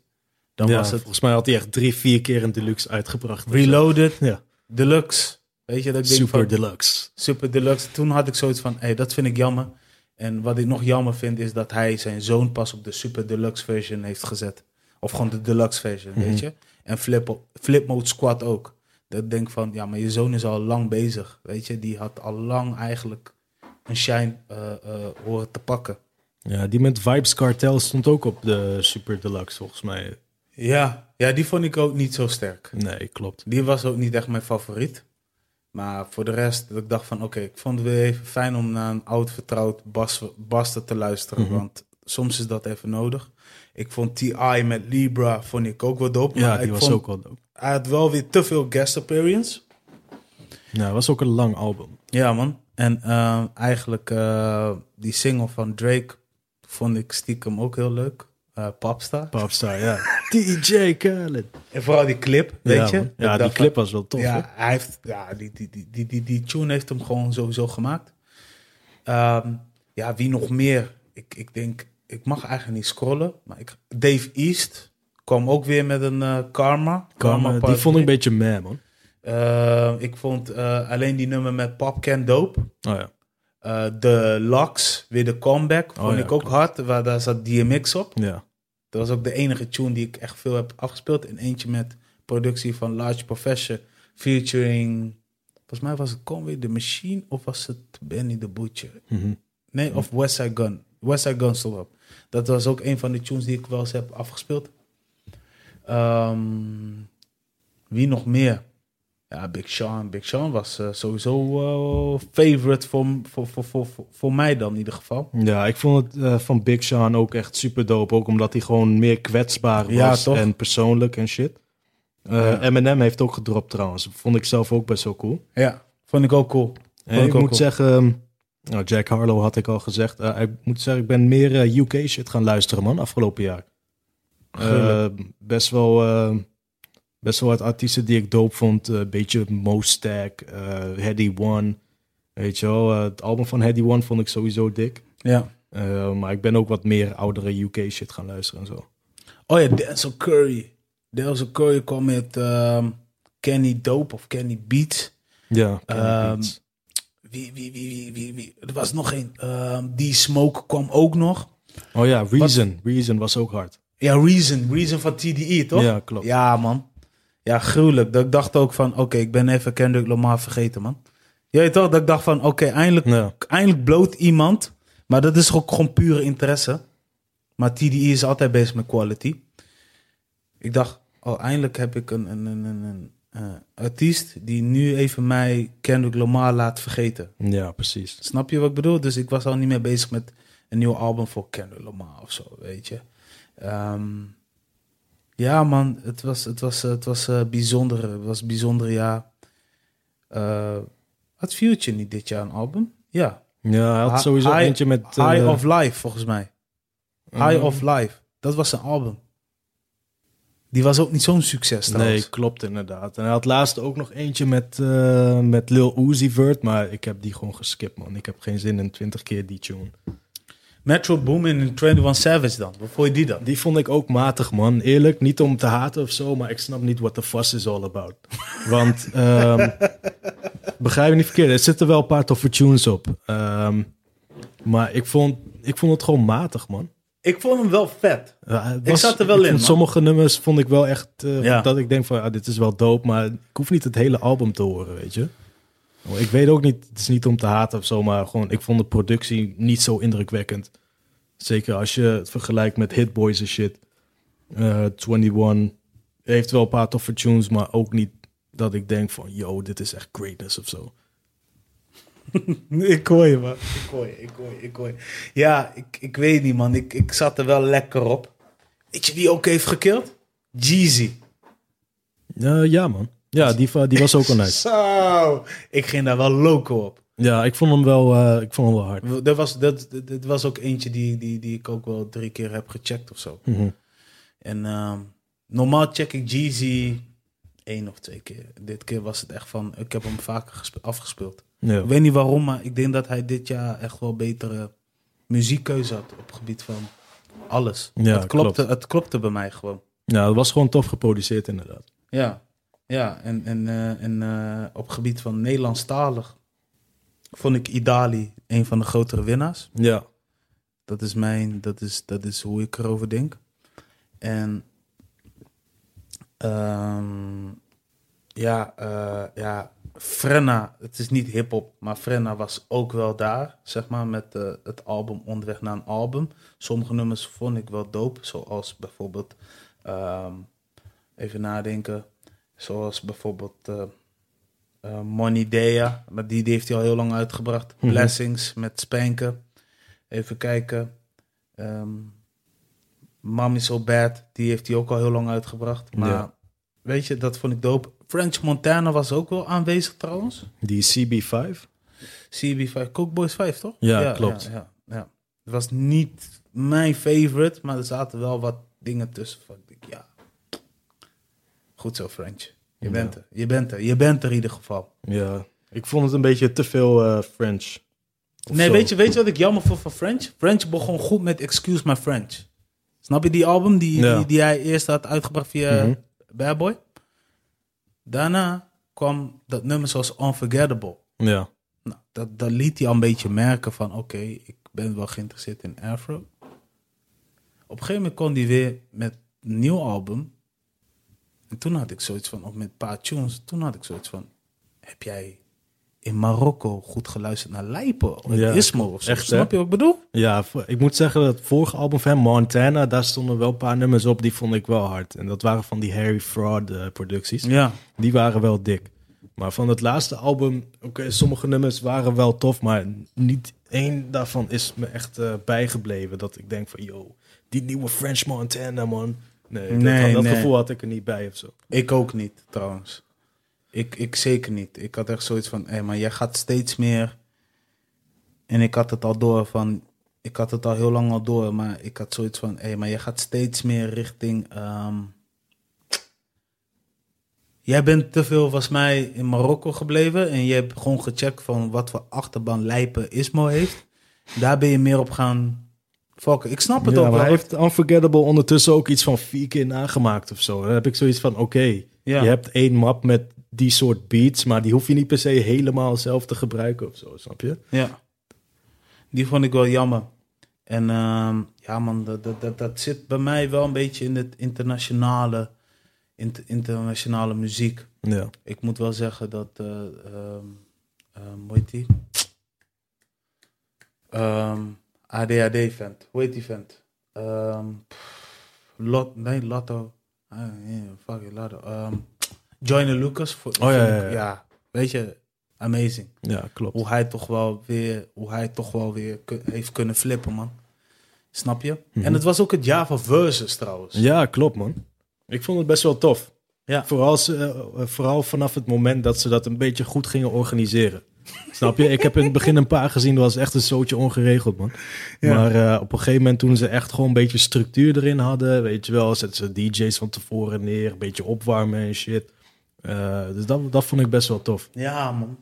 Dan ja, was het volgens mij had hij echt drie, vier keer een deluxe uitgebracht. Reloaded, Ja. Deluxe. Weet je, dat ik denk Super van, deluxe. Super Deluxe. Toen had ik zoiets van, hey, dat vind ik jammer. En wat ik nog jammer vind, is dat hij zijn zoon pas op de Super Deluxe version heeft gezet. Of gewoon de Deluxe version, weet je. En Flip, Flip Mode Squad ook. Dat ik denk van, ja, maar je zoon is al lang bezig, weet je. Die had al lang eigenlijk een shine eh, eh, horen te pakken. Ja, die met Vibes Cartel stond ook op de Super Deluxe, volgens mij. Ja, ja, die vond ik ook niet zo sterk. Nee, klopt. Die was ook niet echt mijn favoriet. Maar voor de rest, dat ik dacht van oké, ik vond het weer even fijn om naar een oud vertrouwd bas, Basta te luisteren. Mhm. Want soms is dat even nodig. Ik vond T.I. met Libra vond ik ook wel dope. Ja, die ik was vond, ook wel dope. Hij had wel weer te veel guest appearance. Ja, het was ook een lang album. Ja, man. En eh, eigenlijk eh, die single van Drake vond ik stiekem ook heel leuk. Eh Popstar. Popstar, ja. DJ Khaled. En vooral die clip, weet ja, je. Ja, die clip was wel tof. ja, hij heeft, ja die, die, die, die, die, die tune heeft hem gewoon sowieso gemaakt. Ehm, ja, wie nog meer? Ik, ik denk, ik mag eigenlijk niet scrollen. Maar ik, Dave East kwam ook weer met een eh, Karma. Karma, die vond ik een beetje meh, man. Eh, ik vond eh, alleen die nummer met Pop Can Dope. Oh ja. Eh, de Lux, weer de comeback, vond Oh ja, ik ook hard. Waar daar zat DMX op. Ja. Dat was ook de enige tune die ik echt veel heb afgespeeld. En eentje met productie van Large Professor. Featuring, volgens mij was het Conway the Machine of was het Benny the Butcher? Mhm. Nee, of West Side Gun. West Side Gun stond op. Dat was ook een van de tunes die ik wel eens heb afgespeeld. Ehm, wie nog meer? Ja, Big Sean. Big Sean was eh, sowieso eh, favorite voor, voor, voor, voor, voor, mij dan in ieder geval. Ja, ik vond het eh, van Big Sean ook echt super dope. Ook omdat hij gewoon meer kwetsbaar was en persoonlijk en shit. Ja. Eminem heeft ook gedropt trouwens. Vond ik zelf ook best wel cool. Ja, vond ik ook cool. En ik moet cool. zeggen, nou, Jack Harlow had ik al gezegd. Ik moet zeggen, ik ben meer UK shit gaan luisteren, man, afgelopen jaar. Best wel, best wel wat artiesten die ik dope vond. Een beetje Mostack, eh Heady One. Weet je wel, eh, het album van Heady One vond ik sowieso dik. Ja. Eh, maar ik ben ook wat meer oudere UK shit gaan luisteren en zo. Oh ja, Denzel Curry. Denzel Curry kwam met ehm, Kenny Dope of Kenny Beats. Ja, Ehm, Wie, wie, wie, wie, wie, wie? Er was nog één. Ehm, die Smoke kwam ook nog. oh ja, Reason. Reason was ook hard. Ja, Reason. Reason van TDE, toch? Ja, klopt. Ja, man. Ja, gruwelijk. Dat ik dacht ook van, oké, ik ben even Kendrick Lamar vergeten, man. Je weet toch? Dat ik dacht van, oké, eindelijk, Ja. eindelijk bloot iemand. Maar dat is ook gewoon pure interesse. Maar TDE is altijd bezig met quality. Ik dacht, oh, eindelijk heb ik een, een, een, een, een eh, artiest die nu even mij Kendrick Lamar laat vergeten. ja, precies. Snap je wat ik bedoel? Dus ik was al niet meer bezig met een nieuw album voor Kendrick Lamar of zo, weet je. Ehm, ja, man, het was, het was, het was eh, bijzonder. Het was een bijzonder jaar. Eh, had Future niet dit jaar een album? Ja. Ja, hij had sowieso High- eentje met... High eh, of Life, volgens mij. High eh, of Life. Dat was zijn album. Die was ook niet zo'n succes trouwens. Nee, klopt inderdaad. En hij had laatst ook nog eentje met, met Lil Uzi Vert, maar ik heb die gewoon geskipt, man. Ik heb geen zin in 20 keer die tune. Metro Boomin en 21 Savage dan. Wat vond je die dan? Die vond ik ook matig, man. Eerlijk, niet om te haten of zo, maar ik snap niet what the fuss is all about. Want, ehm, begrijp me niet verkeerd, er zitten wel een paar toffe tunes op. Ehm, maar ik vond, ik vond het gewoon matig, man. Ik vond hem wel vet. Ja, Ik zat er wel in. Sommige nummers vond ik wel echt eh, Ja. dat ik denk van, ja, dit is wel dope, maar ik hoef niet het hele album te horen, weet je. Oh, Ik weet ook niet, het is niet om te haten of zo, maar gewoon, ik vond de productie niet zo indrukwekkend. Zeker als je het vergelijkt met Hit Boys en shit. Eh 21 heeft wel een paar toffe tunes, maar ook niet dat ik denk van, yo, dit is echt greatness of zo. Ik hoor je, man. Ik hoor je, ik hoor je, ik hoor je. Ja, ik, ik weet niet, man. Ik, ik zat er wel lekker op. Weet je wie ook heeft gekild? Jeezy. Eh, ja, man. Ja, die, die was ook wel nice. Zo. Ik ging daar wel loco op. Ja, ik vond hem wel, eh, ik vond hem wel hard. Dat was, dat, dat, was ook eentje die, die, die ik ook wel drie keer heb gecheckt of zo. Mhm. En ehm, normaal check ik Jeezy één of twee keer. Dit keer was het echt van, ik heb hem vaker gespe- afgespeeld. Ja. Ik weet niet waarom, maar ik denk dat hij dit jaar echt wel betere muziekkeuze had op het gebied van alles. Ja, het, klopte, klopt. het klopte bij mij gewoon. ja, het was gewoon tof geproduceerd inderdaad. Ja, ja. en, en, eh, en eh, op het gebied van Nederlandstalig vond ik Idali een van de grotere winnaars. Ja. Dat is mijn, dat is, dat is hoe ik erover denk. En ehm, ja, eh, ja, Frenna, het is niet hip-hop, maar Frenna was ook wel daar, zeg maar, met het album Onderweg naar een album. Sommige nummers vond ik wel dope, zoals bijvoorbeeld, ehm, even nadenken, zoals bijvoorbeeld Money Dea, maar die, die heeft hij al heel lang uitgebracht. Mhm. Blessings met Spanken. Even kijken. Ehm Mom is So Bad, die heeft hij ook al heel lang uitgebracht. Maar Ja. weet je, dat vond ik dope. French Montana was ook wel aanwezig trouwens. Die CB5. CB5, Coke Boys 5, toch? Ja, klopt. Ja, ja. Het was niet mijn favorite, maar er zaten wel wat dingen tussen. Van, goed zo, French. Je Ja. bent er, je bent er, je bent er in ieder geval. Ja. Ik vond het een beetje te veel eh, French. Nee, zo. weet je, weet je wat ik jammer vond van French? French begon goed met Excuse My French. Snap je die album die, Ja. die, die hij eerst had uitgebracht via Mhm. Bad Boy? Daarna kwam dat nummer zoals Unforgettable. Ja. Nou, dat, dat liet hij al een beetje merken van... oké, ik ben wel geïnteresseerd in Afro. Op een gegeven moment kwam hij weer met een nieuw album. En toen had ik zoiets van... of met een paar tunes, toen had ik zoiets van... heb jij in Marokko goed geluisterd naar Lijpen? Of Ja, Ismo of zo? echt, Snap hè? je wat ik bedoel? Ja, ik moet zeggen dat het vorige album van Montana, daar stonden wel een paar nummers op die vond ik wel hard. En dat waren van die Harry Fraud eh, producties. Ja. Die waren wel dik. Maar van het laatste album, oké, sommige nummers waren wel tof, maar niet één daarvan is me echt eh, bijgebleven. Dat ik denk van, yo, die nieuwe French Montana, man. Nee, dat, Nee, dat nee. gevoel had ik er niet bij of zo. Ik ook niet, trouwens. Ik, ik zeker niet. Ik had echt zoiets van, hé, maar jij gaat steeds meer... En ik had het al door van... Ik had het al heel lang al door, maar ik had zoiets van... Hé, maar jij gaat steeds meer richting... ehm, Jij bent te veel, volgens mij, in Marokko gebleven. En je hebt gewoon gecheckt van wat voor achterban Lijpen Ismo heeft. Daar ben je meer op gaan fokken. Ik snap het Ja, ook wel. hij heeft Unforgettable ondertussen ook iets van vier keer nagemaakt of zo. Dan heb ik zoiets van, oké, Ja. je hebt één map met die soort beats, maar die hoef je niet per se helemaal zelf te gebruiken of zo, snap je? Ja. Die vond ik wel jammer. En ehm, ja, man, dat, dat, dat, dat zit bij mij wel een beetje in het internationale, int- internationale muziek. Ja. Ik moet wel zeggen dat, eh ehm ehm, hoe heet die? Ehm, ADHD-vent. Hoe heet die vent? Ehm, Lot, nee, Lotto. Ah, yeah, fuck it, Lotto. Joyner Lucas. Voor, Oh, ja, ja, weet je, amazing Ja, klopt. hoe hij toch wel weer, hoe hij toch wel weer heeft kunnen flippen, man. Snap je? Mhm. En het was ook het jaar van Versus trouwens. Ja, klopt man. Ik vond het best wel tof. Ja. Vooral, ze- eh, vooral vanaf het moment dat ze dat een beetje goed gingen organiseren. Snap je? Ik heb in het begin een paar gezien, dat was echt een zootje ongeregeld, man. Ja. Maar eh, op een gegeven moment toen ze echt gewoon een beetje structuur erin hadden, weet je wel, zetten ze DJ's van tevoren neer, een beetje opwarmen en shit. Eh, dus dat, dat vond ik best wel tof. Ja, man.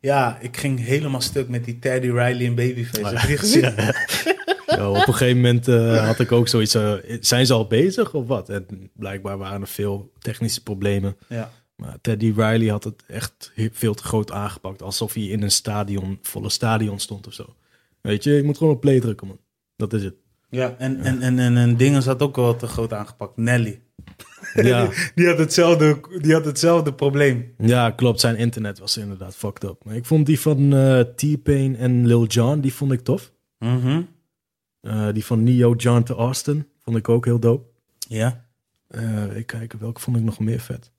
Ja, ik ging helemaal stuk met die Teddy Riley en Babyface. Ah, Heb je die gezien? Ja. Ja, op een gegeven moment eh, had ik ook zoiets, zijn ze al bezig of wat? En blijkbaar waren er veel technische problemen. Ja. Maar Teddy Riley had het echt veel te groot aangepakt. Alsof hij in een stadion, volle stadion stond of zo. Weet je, je moet gewoon op play drukken, man. Dat is het. Ja, en, en, en, en, en dingen zat ook wel te groot aangepakt. Nelly. Ja, Die had hetzelfde, die had hetzelfde probleem. ja, klopt. Zijn internet was inderdaad fucked up. Maar ik vond die van eh, T-Pain en Lil Jon, die vond ik tof. Mhm. Eh, die van Neo John to Austin vond ik ook heel dope. Ja. Eh ik kijken, welke vond ik nog meer vet?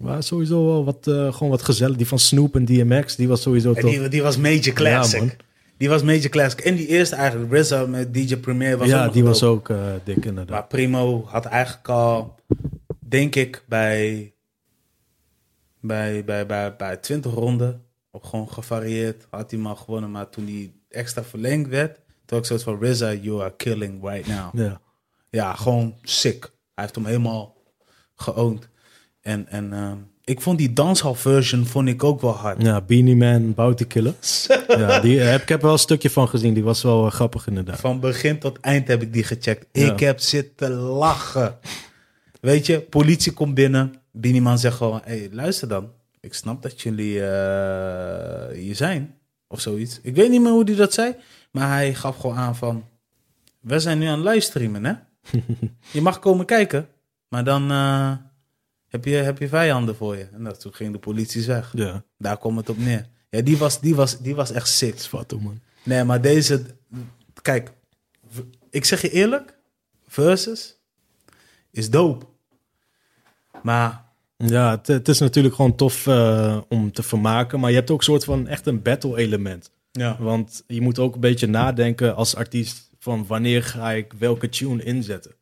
Maar sowieso wel wat, eh, gewoon wat gezellig. Die van Snoop en DMX, die was sowieso En tof. die, die was major classic. Ja, die was major classic. En die eerste eigenlijk, RZA met DJ Premier was ook ja, die was ook eh, dik inderdaad. Maar Primo had eigenlijk al, denk ik, bij, bij, bij, bij, bij 20 ronden, op gewoon gevarieerd, had hij al gewonnen. Maar toen die extra verlengd werd, toen ik zoiets van, RZA, you are killing right now. Ja. Ja, gewoon sick. Hij heeft hem helemaal geowned. En, en ehm, ik vond die dancehall version vond ik ook wel hard. Ja, Beanie Man, Bounty Killer. ja, die heb, ik heb wel een stukje van gezien. Die was wel eh, grappig inderdaad. Van begin tot eind heb ik die gecheckt. Ja. Ik heb zitten lachen. Weet je, politie komt binnen. Biniman zegt gewoon, hé, hey, luister dan. Ik snap dat jullie eh, hier zijn. Of zoiets. Ik weet niet meer hoe hij dat zei. Maar hij gaf gewoon aan van... We zijn nu aan het livestreamen, hè? je mag komen kijken. Maar dan eh, heb, je, heb je vijanden voor je. En dat, toen ging de politie weg. Ja, Daar komt het op neer. Ja, die was, die was, die was echt sick. hoor, man. Nee, maar deze... Kijk, ik zeg je eerlijk. Versus is dope. Maar Ja, het, het is natuurlijk gewoon tof eh, om te vermaken. Maar je hebt ook een soort van echt een battle element. Ja. Want je moet ook een beetje nadenken als artiest van wanneer ga ik welke tune inzetten.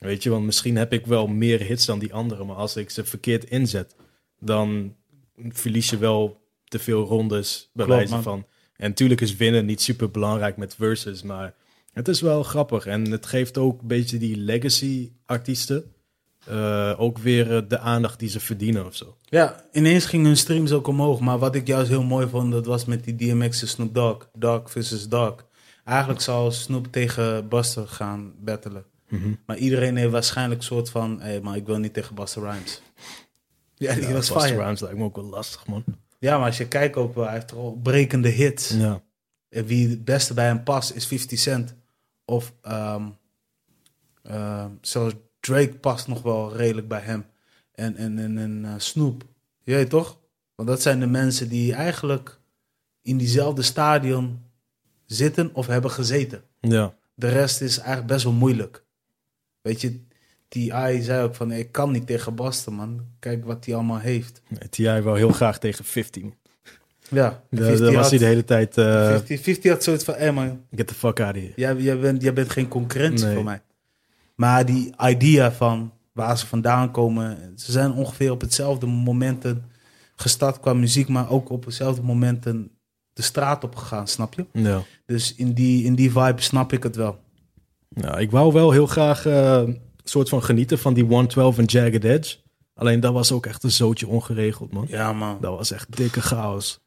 Weet je, want misschien heb ik wel meer hits dan die anderen, maar als ik ze verkeerd inzet, dan verlies je wel te veel rondes bij Klopt, wijze man. van. En natuurlijk is winnen niet super belangrijk met verses, maar het is wel grappig en het geeft ook een beetje die legacy artiesten eh, ook weer eh, de aandacht die ze verdienen of zo. Ja, ineens gingen hun streams ook omhoog. Maar wat ik juist heel mooi vond, dat was met die DMX en Snoop Dogg. Dogg versus Dogg. Eigenlijk zou Snoop tegen Buster gaan battelen. Maar iedereen heeft waarschijnlijk een soort van... Hé, hey, maar ik wil niet tegen Buster Rhymes. Ja, die Ja, was Busta fire. Rhymes lijkt me ook wel lastig, man. Ja, maar als je kijkt ook wel, hij heeft toch al brekende hits. Ja. En wie het beste bij hem past is 50 Cent. Of ehm, zelfs Drake past nog wel redelijk bij hem. En, en, en, en eh, Snoop. Je weet toch? Want dat zijn de mensen die eigenlijk in diezelfde stadion zitten of hebben gezeten. Ja. De rest is eigenlijk best wel moeilijk. Weet je, T.I. zei ook van, ik kan niet tegen Boston, man. Kijk wat hij allemaal heeft. T.I. wil heel graag tegen 15. Ja, 50 was had- hij de hele tijd... eh, 50, 50 had zoiets van, hé man, get the fuck out of here. Jij, jij, bent, jij bent geen concurrentie Nee. voor mij. Maar die idea van waar ze vandaan komen, ze zijn ongeveer op hetzelfde momenten gestart qua muziek, maar ook op hetzelfde momenten de straat op gegaan, snap je? Ja. Dus in die, in die vibe snap ik het wel. Nou, ik wou wel heel graag eh, een soort van genieten van die 112 en Jagged Edge. Alleen dat was ook echt een zootje ongeregeld, man. Ja, man. Dat was echt dikke chaos.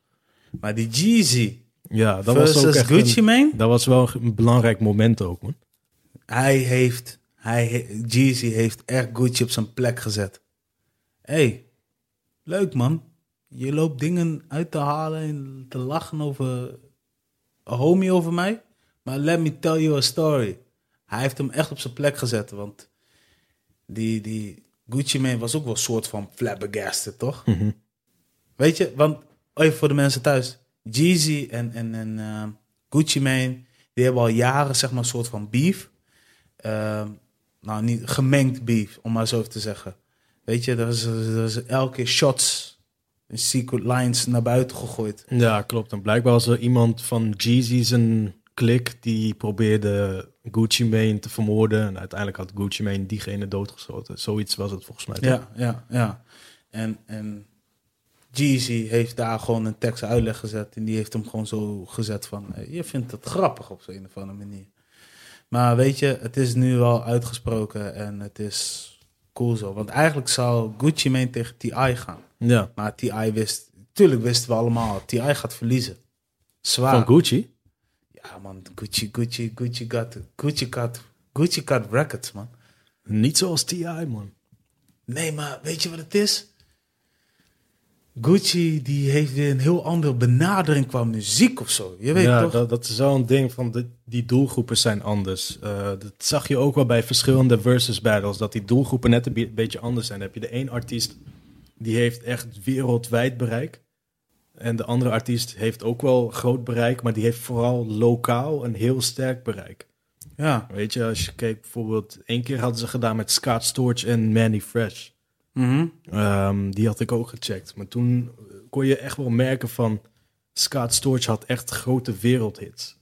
Maar die Jeezy Ja, dat was ook echt Gucci een, dat was wel een belangrijk moment ook, man. hij heeft, hij, he- Jeezy heeft echt Gucci op zijn plek gezet. hey, leuk man. Je loopt dingen uit te halen en te lachen over een homie over mij. Maar let me tell you a story. Hij heeft hem echt op zijn plek gezet, want die, die Gucci Mane was ook wel een soort van flabbergasted, toch? Weet je, want even voor de mensen thuis. Jeezy en, en, en eh, Gucci Mane, die hebben al jaren zeg maar een soort van beef. Ehm, nou, niet gemengd beef, om maar zo even te zeggen. Weet je, er is, er is elke keer shots, secret lines naar buiten gegooid. Ja, klopt. En blijkbaar was er iemand van Jeezy zijn klik die probeerde Gucci Mane te vermoorden. En uiteindelijk had Gucci Mane diegene doodgeschoten. Zoiets was het volgens mij. toch? Ja, ja, ja. En, en Jeezy heeft daar gewoon een tekst uitleg gezet. En die heeft hem gewoon zo gezet van... je vindt het grappig op zo'n of andere manier. Maar weet je, het is nu al uitgesproken en het is cool zo. Want eigenlijk zou Gucci Mane tegen T.I. gaan. Ja. Maar T.I. wist... Tuurlijk wisten we allemaal, T.I. gaat verliezen. Zwaar. Van Gucci? Ja man, Gucci, Gucci, Gucci got... Gucci got... Gucci got records, man. Niet zoals T.I., man. Nee, maar weet je wat het is? Gucci die heeft weer een heel andere benadering qua muziek of zo. Je weet ja, toch? Dat, dat is een ding van de, die doelgroepen zijn anders. Eh, dat zag je ook wel bij verschillende versus battles, dat die doelgroepen net een be- beetje anders zijn. Dan heb je de één artiest die heeft echt wereldwijd bereik. En de andere artiest heeft ook wel groot bereik, maar die heeft vooral lokaal een heel sterk bereik. Ja. Weet je, als je kijkt bijvoorbeeld, één keer hadden ze gedaan met Scott Storch en Manny Fresh. Mhm. Ehm, die had ik ook gecheckt. Maar toen kon je echt wel merken van... Scott Storch had echt grote wereldhits.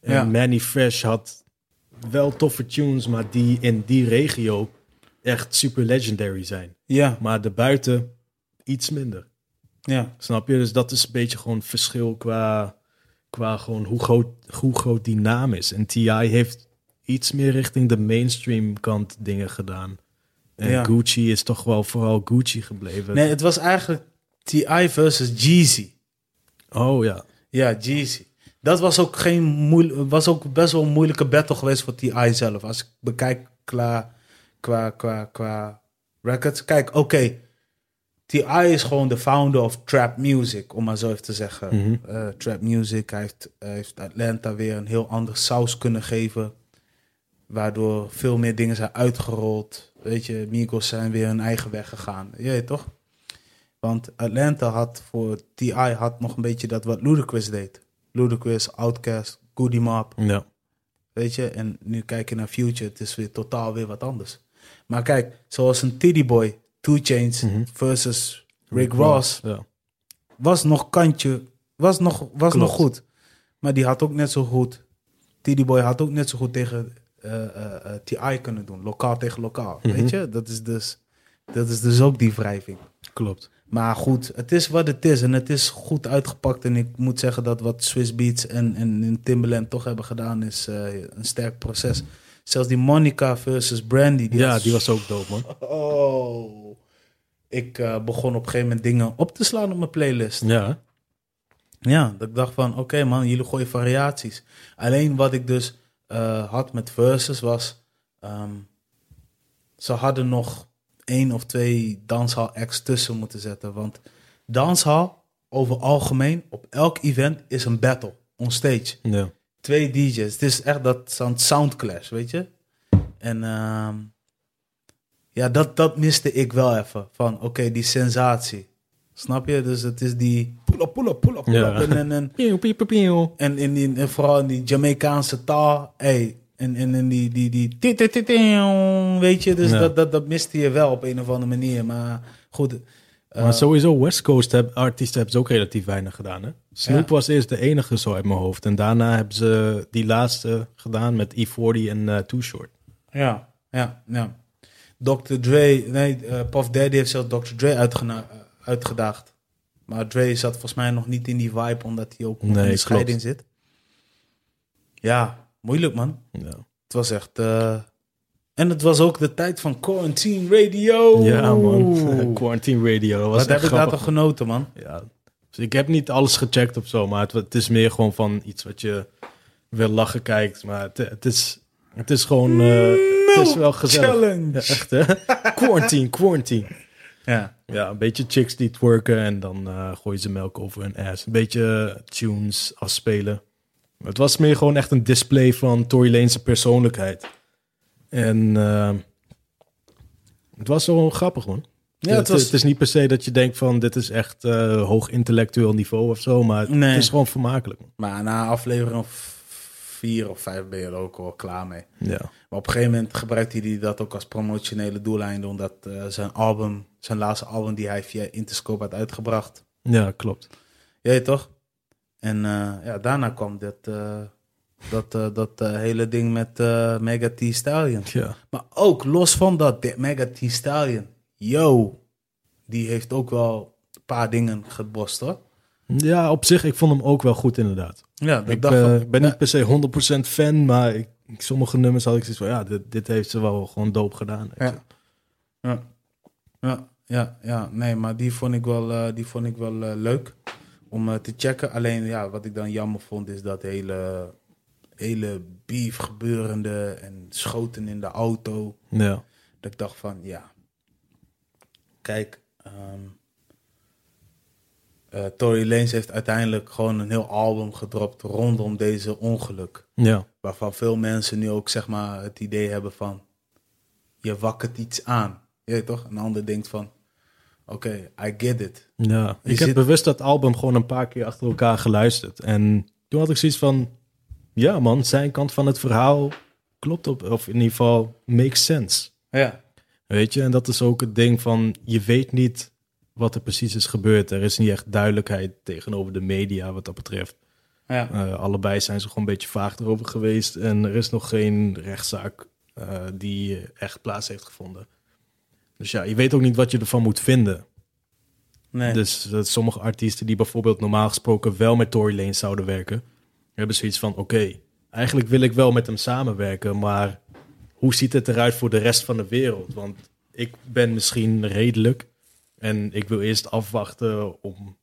En Ja. Manny Fresh had wel toffe tunes... maar die in die regio echt super legendary zijn. Ja, Maar daarbuiten iets minder. Ja. Snap je? Dus dat is een beetje gewoon verschil qua, qua gewoon hoe groot, hoe groot die naam is. En T.I. heeft iets meer richting de mainstream kant dingen gedaan. En Ja. Gucci is toch wel vooral Gucci gebleven. Nee, het was eigenlijk T.I. versus Jeezy. Oh ja. Ja, Jeezy. Dat was ook, geen moeil- was ook best wel een moeilijke battle geweest voor T.I. zelf. Als ik bekijk qua, qua, qua, qua records. Kijk, oké. T.I. is gewoon de founder of trap music, om maar zo even te zeggen. Mhm. Eh, trap music. Hij heeft, hij heeft Atlanta weer een heel andere saus kunnen geven. Waardoor veel meer dingen zijn uitgerold. Weet je, Migos zijn weer hun eigen weg gegaan. Je toch? Want Atlanta had voor T.I. had nog een beetje dat wat Ludacris deed. Ludacris, Outkast, Goody Mob. Ja. Weet je, en nu kijk je naar Future, het is weer totaal weer wat anders. Maar kijk, zoals een Tiddy Boy, Two Chains Mhm. versus Rick Ross, Ja. was nog kantje, was nog, was Klopt. nog goed. Maar die had ook net zo goed. TD Boy had ook net zo goed tegen eh, eh, eh, TI kunnen doen. Lokaal tegen lokaal. Mhm. Weet je? Dat is, dus, dat is dus ook die wrijving. Klopt. Maar goed, het is wat het is. En het is goed uitgepakt. En ik moet zeggen dat wat Swiss Beats en, en, en Timbaland toch hebben gedaan... is een sterk proces. Zelfs die Monica versus Brandy. Die ja, was- die was ook dope, man. Oh. Ik eh, begon op een gegeven moment dingen op te slaan op mijn playlist. Ja. Ja, dat ik dacht van, oké man, jullie gooien variaties. Alleen wat ik dus eh, had met verses was, ehm, ze hadden nog één of twee danshal acts tussen moeten zetten. Want danshal, over algemeen, op elk event is een battle, on stage. Ja. Twee DJ's. Het is echt dat zo'n soundclash, weet je? En ehm, ja, dat, dat miste ik wel even. Van, oké, die sensatie. Snap je? Dus het is die pull up, pull up, pull up, pull Ja. up. En, en, en, en, in die, en vooral in die Jamaicaanse taal. Hey, en, en, en die, die, die, ti- ti- ti- ti- weet je? Dus Ja. dat, dat, dat miste je wel op een of andere manier. Maar goed. eh, Maar sowieso, West Coast heb, artiesten hebben ze ook relatief weinig gedaan. Hè? Snoop Ja. was eerst de enige zo uit mijn hoofd. En daarna hebben ze die laatste gedaan met E40 en eh Too Short. Ja, ja, ja. Dr. Dre, nee, eh Puff Daddy heeft zelfs Dr. Dre uitgena- eh, uitgedaagd. Maar Dre zat volgens mij nog niet in die vibe, omdat hij ook nog Nee, in de klopt. scheiding zit. Ja, moeilijk man. Ja, Het was echt... eh, En het was ook de tijd van Quarantine Radio. ja man. Quarantine Radio. Dat was Wat heb ik daar toch genoten, man. Ja. Dus ik heb niet alles gecheckt of zo, maar het, het is meer gewoon van iets wat je wil lachen kijkt. Maar het, het, is, het is gewoon... eh, het is wel gezellig. Challenge. Ja, echt hè? quarantine, quarantine. Ja. Ja, een beetje chicks die twerken en dan eh gooien ze melk over hun ass. Een beetje tunes afspelen. Het was meer gewoon echt een display van Tory Lane's persoonlijkheid. En eh, het was wel grappig, man. Ja, het was- het is niet per se dat je denkt van dit is echt eh, hoog intellectueel niveau of zo, maar Nee. het is gewoon vermakelijk. Man. Maar na aflevering of vier of vijf ben je er ook wel klaar mee. Ja. Maar op een gegeven moment gebruikte hij dat ook als promotionele doeleinde. Omdat eh, zijn album, zijn laatste album die hij via Interscope had uitgebracht. ja, klopt. Jij toch? En eh, ja, daarna kwam dit, dat, eh, dat hele ding met Mega T Stallion. Ja. Maar ook los van dat, Mega T Stallion. Yo, die heeft ook wel een paar dingen gebost hoor. Ja, op zich, ik vond hem ook wel goed inderdaad. Ja, dat Ik dacht eh, ben ja, niet per se 100% fan, maar ik, sommige nummers had ik zoiets van, ja, dit, dit heeft ze wel gewoon dope gedaan. Ja. Ja. Ja, ja, ja, nee, maar die vond ik wel, eh, die vond ik wel eh, leuk om te checken. Alleen, ja, wat ik dan jammer vond, is dat hele, hele beef gebeurende en schoten in de auto. Ja. Dat ik dacht van, ja, kijk, ehm eh, Tory Lanez heeft uiteindelijk gewoon een heel album gedropt rondom deze ongeluk. Ja. Waarvan veel mensen nu ook zeg maar het idee hebben van je wakkert iets aan. Je weet toch? Een ander denkt van oké, I get it. Ja, ik heb bewust dat album gewoon een paar keer achter elkaar geluisterd. En toen had ik zoiets van, ja man, zijn kant van het verhaal klopt op, of in ieder geval makes sense. Ja. Weet je, en dat is ook het ding van, je weet niet wat er precies is gebeurd. Er is niet echt duidelijkheid tegenover de media wat dat betreft. Ja. Eh, allebei zijn ze gewoon een beetje vaag erover geweest. En er is nog geen rechtszaak eh, die echt plaats heeft gevonden. Dus ja, je weet ook niet wat je ervan moet vinden. Nee. Dus eh, sommige artiesten die bijvoorbeeld normaal gesproken wel met Tory Lanez zouden werken, hebben zoiets van: oké, eigenlijk wil ik wel met hem samenwerken, maar hoe ziet het eruit voor de rest van de wereld? Want ik ben misschien redelijk en ik wil eerst afwachten om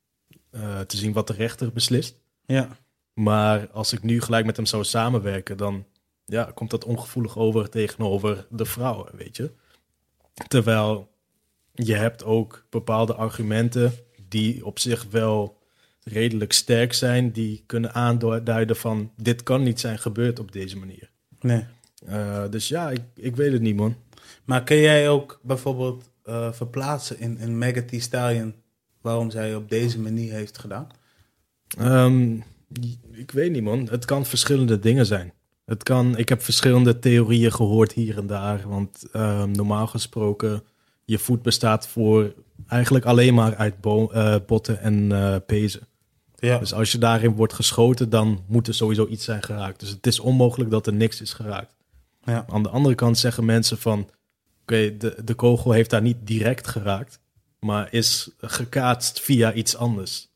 eh, te zien wat de rechter beslist. ja. Maar als ik nu gelijk met hem zou samenwerken, dan ja, komt dat ongevoelig over tegenover de vrouwen, weet je. Terwijl je hebt ook bepaalde argumenten die op zich wel redelijk sterk zijn, die kunnen aanduiden van dit kan niet zijn gebeurd op deze manier. Nee. Eh, dus ja, ik, ik weet het niet, man. Maar kun jij ook bijvoorbeeld eh, verplaatsen in, in Mega Stallion waarom zij op deze manier heeft gedaan? Ehm, ik weet niet, man. Het kan verschillende dingen zijn. Het kan, ik heb verschillende theorieën gehoord hier en daar. Want ehm, normaal gesproken, je voet bestaat voor eigenlijk alleen maar uit bo- eh, botten en eh pezen. Ja. Dus als je daarin wordt geschoten, dan moet er sowieso iets zijn geraakt. Dus het is onmogelijk dat er niks is geraakt. Ja. Aan de andere kant zeggen mensen van... Oké, de, de kogel heeft daar niet direct geraakt... maar is gekaatst via iets anders.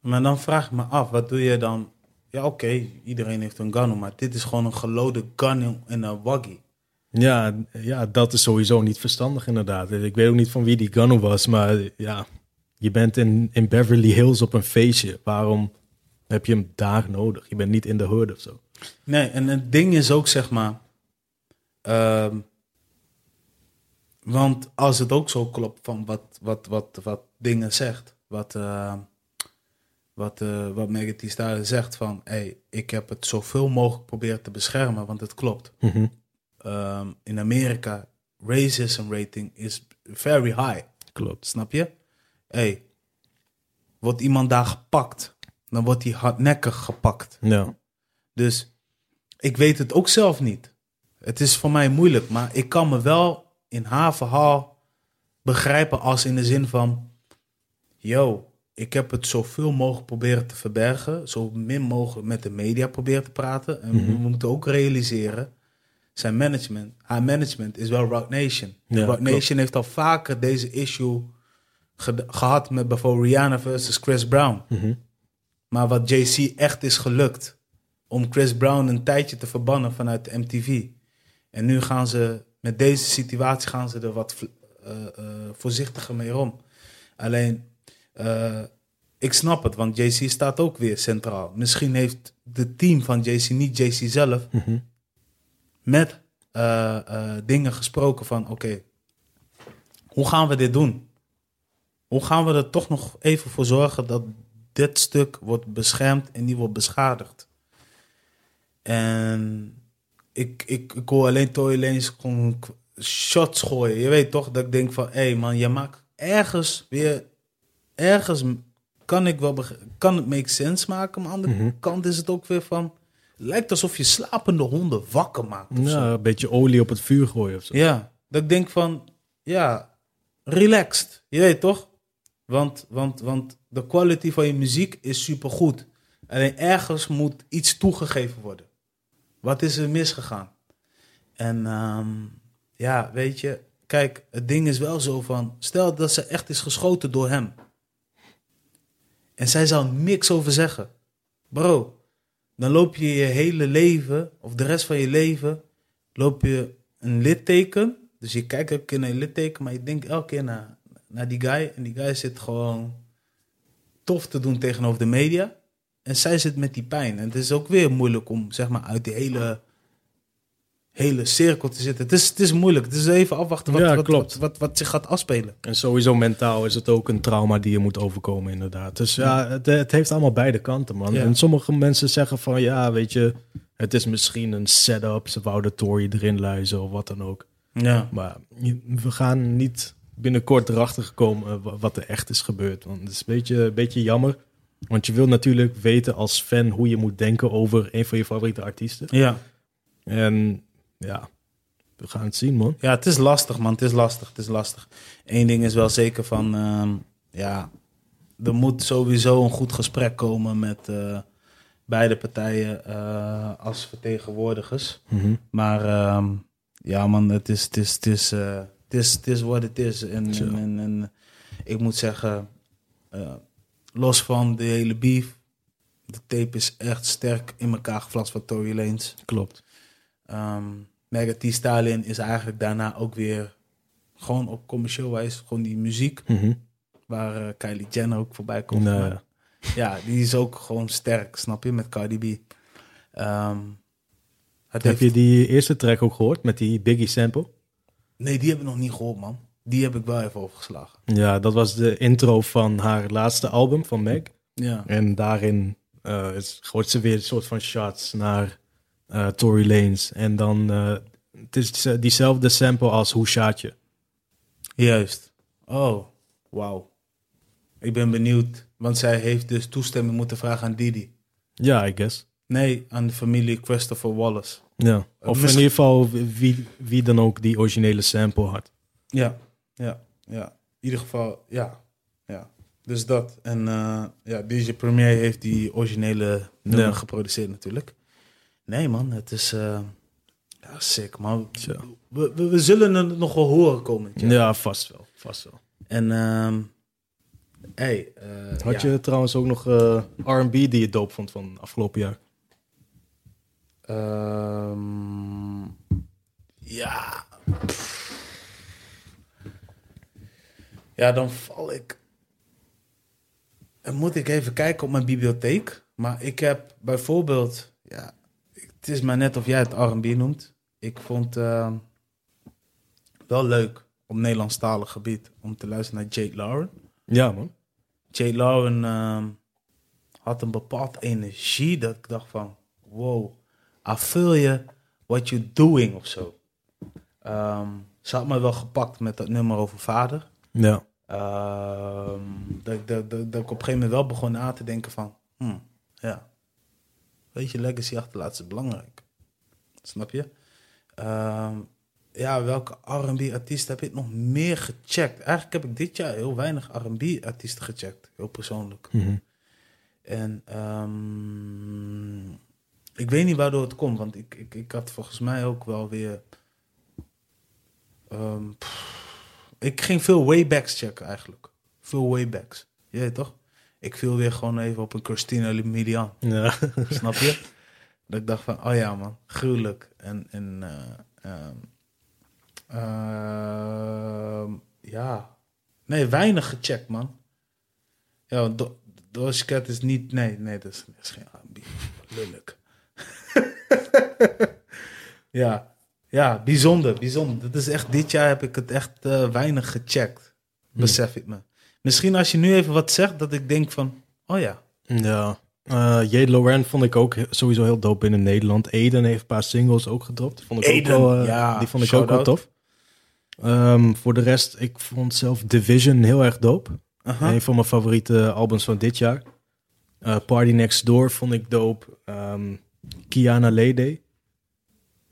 Maar dan vraag ik me af, wat doe je dan? Ja, oké, iedereen heeft een gun, maar dit is gewoon een gelode gun in- een waggie. Ja, ja, dat is sowieso niet verstandig inderdaad. Ik weet ook niet van wie die gunner was, maar ja... Je bent in, in Beverly Hills op een feestje. Waarom heb je hem daar nodig? Je bent niet in de hood of zo. Nee, en het ding is ook, zeg maar... ehm, want als het ook zo klopt van wat, wat, wat, wat dingen zegt... Wat, eh wat, eh wat Stallion zegt van... Hey, ik heb het zoveel mogelijk proberen te beschermen, want het klopt. Mhm. Ehm, in Amerika, racism rating is very high. Klopt. Snap je? hey, wordt iemand daar gepakt, dan wordt hij hardnekkig gepakt. Ja. Dus ik weet het ook zelf niet. Het is voor mij moeilijk, maar ik kan me wel in haar verhaal begrijpen als in de zin van... Yo, ik heb het zoveel mogelijk proberen te verbergen. Zo min mogelijk met de media proberen te praten. En we moeten ook realiseren... Zijn management, haar management is wel Rock Nation. Ja, Rock klopt. Nation heeft al vaker deze issue ge- gehad met bijvoorbeeld Rihanna versus Chris Brown. Mhm. Maar wat JC echt is gelukt om Chris Brown een tijdje te verbannen vanuit de MTV. En nu gaan ze met deze situatie gaan ze er wat eh, eh, voorzichtiger mee om. Alleen, eh, ik snap het, want JC staat ook weer centraal. Misschien heeft de team van JC, niet JC zelf, Mhm. met dingen gesproken van oké, hoe gaan we dit doen? Hoe gaan we er toch nog even voor zorgen dat dit stuk wordt beschermd en niet wordt beschadigd? En ik, ik, ik hoor alleen Tory Lanez gewoon shots gooien. Je weet toch dat ik denk van, hé hey man, je maakt ergens weer, ergens kan ik wel, kan het make sense maken, maar aan de andere kant is het ook weer van, lijkt alsof je slapende honden wakker maakt. of zo. Ja, een beetje olie op het vuur gooien of zo. Ja, dat ik denk van, ja, relaxed. Je weet toch? Want, want, want de quality van je muziek is supergoed. Alleen ergens moet iets toegegeven worden. Wat is er misgegaan? En ehm, ja, weet je, kijk, het ding is wel zo van, stel dat ze echt is geschoten door hem. En zij zou niks over zeggen. Bro, dan loop je je hele leven, of de rest van je leven, loop je een litteken. Dus je kijkt elke keer naar je litteken, maar je denkt elke keer naar, naar die guy. En die guy zit gewoon tof te doen tegenover de media. En zij zit met die pijn. En het is ook weer moeilijk om, zeg maar, uit die hele, hele cirkel te zitten. Het is, het is moeilijk. Het is even afwachten wat, Ja, wat, klopt. Wat, wat, wat zich gaat afspelen. En sowieso mentaal is het ook een trauma die je moet overkomen, inderdaad. Dus ja, het, het heeft allemaal beide kanten, man. Ja. En sommige mensen zeggen van, ja, weet je, het is misschien een setup. Ze wouden Tory erin luizen of wat dan ook. Ja. Maar we gaan niet binnenkort erachter komen wa- wat er echt is gebeurd. Want het is een beetje, een beetje jammer. Want je wil natuurlijk weten als fan hoe je moet denken over een van je favoriete artiesten. Ja. En ja, we gaan het zien, man. Ja, het is lastig, man. Het is lastig. Het is lastig. Eén ding is wel zeker van, ehm, ja, er moet sowieso een goed gesprek komen met eh, beide partijen eh, als vertegenwoordigers. Maar ehm, ja, man, het is, het is, het is, eh, het is, het is wat het is. En, en, en, en ik moet zeggen, los van de hele beef, de tape is echt sterk in elkaar gevlast van Tory Lanez. Klopt. Ehm Mega T Stalin is eigenlijk daarna ook weer gewoon op commercieel wijze gewoon die muziek Mhm. waar eh, Kylie Jenner ook voorbij komt. Nee. Maar ja, die is ook gewoon sterk, snap je, met Cardi B. Ehm, Heb heeft- je die eerste track ook gehoord met die Biggie sample? Nee, die heb ik nog niet gehoord, man. Die heb ik wel even overgeslagen. Ja, dat was de intro van haar laatste album van Meg. Ja. En daarin eh, is, gooit ze weer een soort van shots naar eh Tory Lanez. En dan, eh, het is diezelfde sample als Hoe Shaat Je. Juist. Oh, wauw. Ik ben benieuwd, want zij heeft dus toestemming moeten vragen aan Didi. Ja, I guess. Nee, aan de familie Christopher Wallace. Ja. Of in ieder geval wie, wie dan ook die originele sample had. Ja, ja, ja. In ieder geval, ja. ja. Dus dat. En eh, ja, DJ Premier heeft die originele nummer Ja. geproduceerd natuurlijk. Nee man, het is uh, ja, sick man. Zo. We, we, we zullen het nog wel horen komend jaar. Ja, vast wel. Vast wel. En ehm hey, eh, Had ja. je trouwens ook nog eh, R&B die je doop vond van afgelopen jaar? Ehm, ja. pff. Ja, dan val ik. Dan moet ik even kijken op mijn bibliotheek. Maar ik heb bijvoorbeeld. Ja, het is maar net of jij het RB noemt. Ik vond ehm, wel leuk op Nederlandstalig gebied om te luisteren naar Jade Lauren. Ja, man. Jade Lauren ehm, had een bepaald energie dat ik dacht van, wow, I feel you, what you're doing of zo. Ehm, ze had me wel gepakt met dat nummer over vader. Ja. Ehm, dat, ik- dat, dat, dat ik op een gegeven moment wel begon na te denken van, hmm, ja, weet je, legacy achterlaten is belangrijk. Snap je? Ehm, ja, welke R&B artiest heb ik nog meer gecheckt? Eigenlijk heb ik dit jaar heel weinig R&B artiesten gecheckt, heel persoonlijk. Mhm. En ehm, ik weet niet waardoor het komt, want ik, ik, ik had volgens mij ook wel weer. pff, ik ging veel waybacks checken eigenlijk. Veel waybacks. Je weet toch? Ik viel weer gewoon even op een Christina Milian. Ja. Snap je? Dat ik dacht van, oh ja man, gruwelijk. En, en ehm, ja, nee, weinig gecheckt man. Ja, want Do- Doja Cat is niet, nee, nee, dat is, dat is geen. Lullig. ja, ja, bijzonder, bijzonder. Dat is echt, dit jaar heb ik het echt eh, weinig gecheckt, besef ik me. Misschien als je nu even wat zegt, dat ik denk van, oh ja, Ja. Eh Jade Loren vond ik ook sowieso heel dope binnen Nederland. Eden heeft een paar singles ook gedropt. Vond ik Eden, ook wel, eh, ja, die vond ik ook wel tof. Ehm, voor de rest, ik vond zelf Division heel erg dope. Een van mijn favoriete albums van dit jaar. Party Next Door vond ik dope. Ehm, Kiana Lede.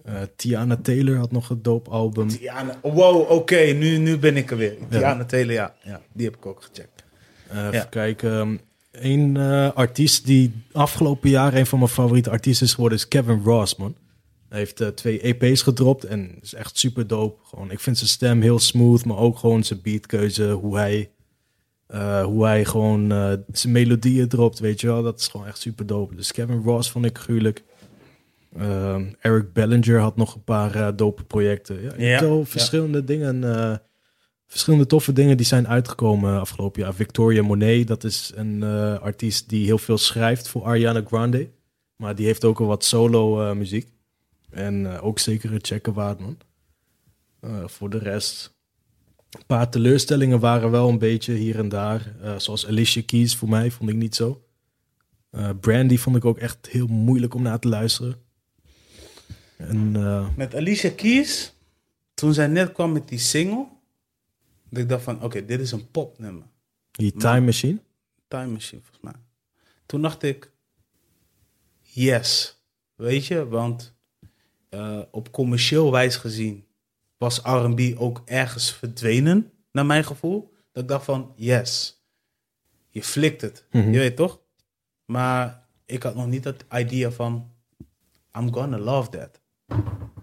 Eh, Tiana Taylor had nog een dope album. Tiana, wow, oké, nu, nu ben ik er weer. Tiana Taylor, ja, ja, die heb ik ook gecheckt. Even Ja. kijken. Ehm, Een eh, artiest die afgelopen jaar een van mijn favoriete artiesten is geworden, is Kevin Ross, man. Hij heeft twee EP's gedropt en is echt super dope. Gewoon, ik vind zijn stem heel smooth, maar ook gewoon zijn beatkeuze, hoe hij, hoe hij gewoon zijn melodieën dropt, weet je wel. Dat is gewoon echt super dope. Dus Kevin Ross vond ik gruwelijk. Ehm, Eric Bellinger had nog een paar eh, dope projecten. Ja, Ja, verschillende dingen, eh, verschillende toffe dingen die zijn uitgekomen afgelopen jaar. Victoria Monet, dat is een eh, artiest die heel veel schrijft voor Ariana Grande. Maar die heeft ook al wat solo muziek. En ook zeker het checken waard, man. Voor de rest... Een paar teleurstellingen waren wel een beetje hier en daar. Zoals Alicia Keys voor mij, vond ik niet zo. Brandy vond ik ook echt heel moeilijk om naar te luisteren. En eh, Met Alicia Keys, toen zij net kwam met die single, dat ik dacht van, oké, dit is een popnummer. die Time Machine. Time Machine, volgens mij. Toen dacht ik, yes. Weet je, want eh, op commercieel wijs gezien was R&B ook ergens verdwenen, naar mijn gevoel. Dat ik dacht van, yes. Je flikt het, Mhm. je weet toch? Maar ik had nog niet het idea van, I'm gonna love that.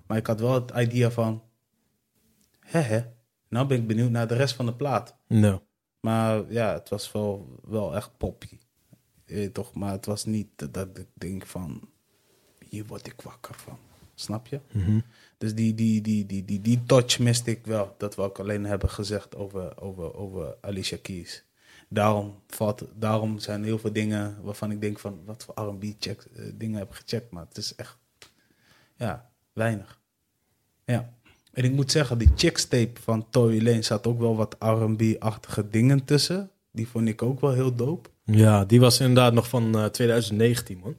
Maar ik had wel het idea van, hè hè, nou ben ik benieuwd naar de rest van de plaat. No. Maar ja, het was wel, wel echt poppy. Toch, maar het was niet dat ik denk van, hier word ik wakker van. Snap je? Mhm. Dus die, die, die, die, die, die touch miste ik wel. Dat we ook alleen hebben gezegd over, over, over Alicia Keys. Daarom, valt, daarom zijn heel veel dingen waarvan ik denk van, wat voor R&B eh, dingen heb gecheckt. Maar het is echt, ja, weinig. Ja. En ik moet zeggen, die Chicks tape van Tory Lane zat ook wel wat R&B-achtige dingen tussen. Die vond ik ook wel heel dope. Ja, die was inderdaad nog van eh, 2019, man.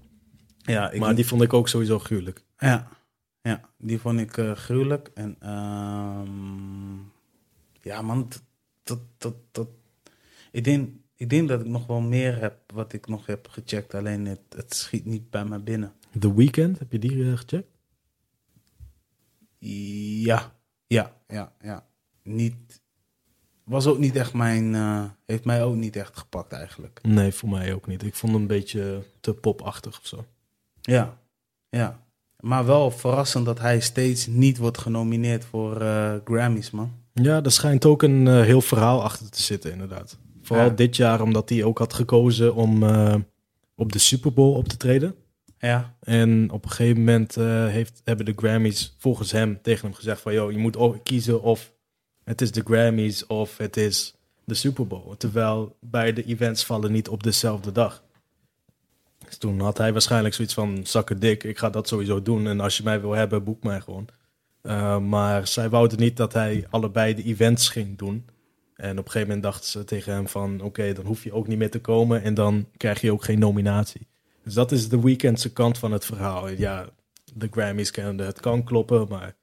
Ja, ik maar die vond ik ook sowieso gruwelijk. Ja, ja die vond ik eh, gruwelijk. En ehm, ja, man, dat, dat, dat, dat- ik, denk, ik denk dat ik nog wel meer heb wat ik nog heb gecheckt. Alleen het, het schiet niet bij me binnen. The Weeknd, heb je die eh, gecheckt? Ja, ja, ja, ja. Niet, was ook niet echt mijn, eh, heeft mij ook niet echt gepakt eigenlijk. Nee, voor mij ook niet. Ik vond hem een beetje te popachtig of zo. Ja, ja. Maar wel verrassend dat hij steeds niet wordt genomineerd voor eh, Grammys, man. Ja, er schijnt ook een eh, heel verhaal achter te zitten, inderdaad. Vooral Ja. dit jaar, omdat hij ook had gekozen om op de Super Bowl op te treden. Ja, En op een gegeven moment eh, heeft, hebben de Grammys volgens hem tegen hem gezegd van... ...joh, je moet kiezen of het is de Grammys of het is de Super Bowl. Terwijl beide events vallen niet op dezelfde dag. Dus toen had hij waarschijnlijk zoiets van... ...zakken dik, ik ga dat sowieso doen. En als je mij wil hebben, boek mij gewoon. Uh, maar zij wouden niet dat hij allebei de events ging doen. En op een gegeven moment dachten ze tegen hem van... ...oké, dan hoef je ook niet meer te komen en dan krijg je ook geen nominatie. Dus dat is de weekendse kant van het verhaal. Ja, de Grammys kennen het kan kloppen, maar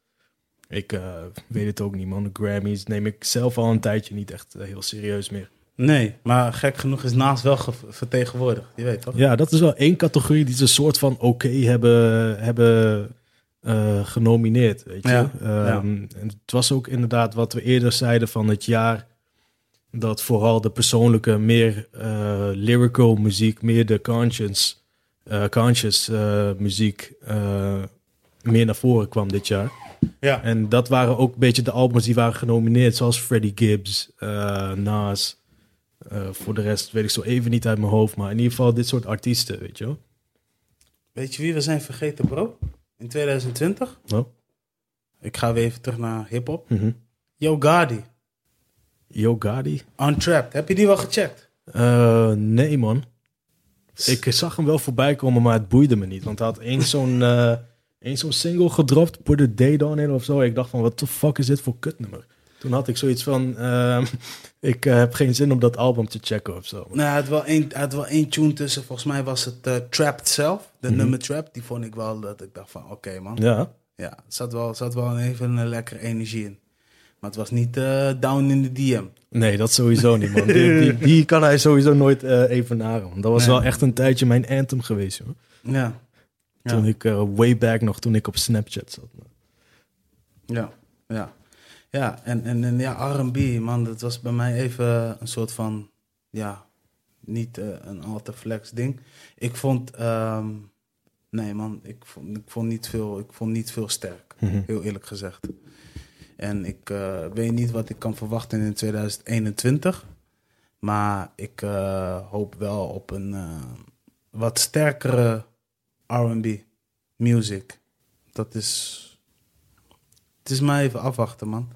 ik uh, weet het ook niet, man. De Grammys neem ik zelf al een tijdje niet echt uh, heel serieus meer. Nee, maar gek genoeg is naast wel vertegenwoordigd, je weet toch? Ja, dat is wel één categorie die ze een soort van oké okay hebben, hebben uh, genomineerd, weet je. Ja, um, ja. En het was ook inderdaad wat we eerder zeiden van het jaar dat vooral de persoonlijke, meer lyrical muziek, meer de conscience uh, conscious uh, muziek uh, meer naar voren kwam dit jaar. Ja. En dat waren ook een beetje de albums die waren genomineerd, zoals Freddie Gibbs, Nas. voor de rest weet ik zo even niet uit mijn hoofd, maar in ieder geval dit soort artiesten, weet je wel. Weet je wie we zijn vergeten, bro? In 2020? Oh. Ik ga weer even terug naar hip-hop. Mm -hmm. Yo Gotti. Yo Gotti? Untrapped. Heb je die wel gecheckt? nee, man. Ik zag hem wel voorbij komen, maar het boeide me niet. Want hij had één zo'n uh, zo'n single gedropt, Put a Date on it of zo. Ik dacht van, wat de fuck is dit voor kutnummer? Toen had ik zoiets van, uh, ik uh, heb geen zin om dat album te checken of zo. Nou, hij had wel één, hij had wel één tune tussen. Volgens mij was het uh, Trapped zelf, de mm -hmm. nummer Trapped. Die vond ik wel dat ik dacht van, oké okay, man. Ja? Ja, er zat wel, zat wel even een lekkere energie in. Maar het was niet uh, down in de DM. Nee, dat sowieso niet, man. Die, die, die kan hij sowieso nooit uh, evenaren. Want dat was nee. wel echt een tijdje mijn anthem geweest, hoor. Ja. Toen ik, uh, way back nog, toen ik op Snapchat zat. Man. Ja, ja. Ja, en, en, en ja, R&B, man, dat was bij mij even een soort van, ja, niet uh, een al te flex ding. Ik vond, um, nee man, ik vond, ik, vond niet veel, ik vond niet veel sterk, Mhm. mm -hmm. heel eerlijk gezegd. En ik uh, weet niet wat ik kan verwachten in 2021. Maar ik uh, hoop wel op een uh, wat sterkere RB music. Dat is. Het is maar even afwachten, man.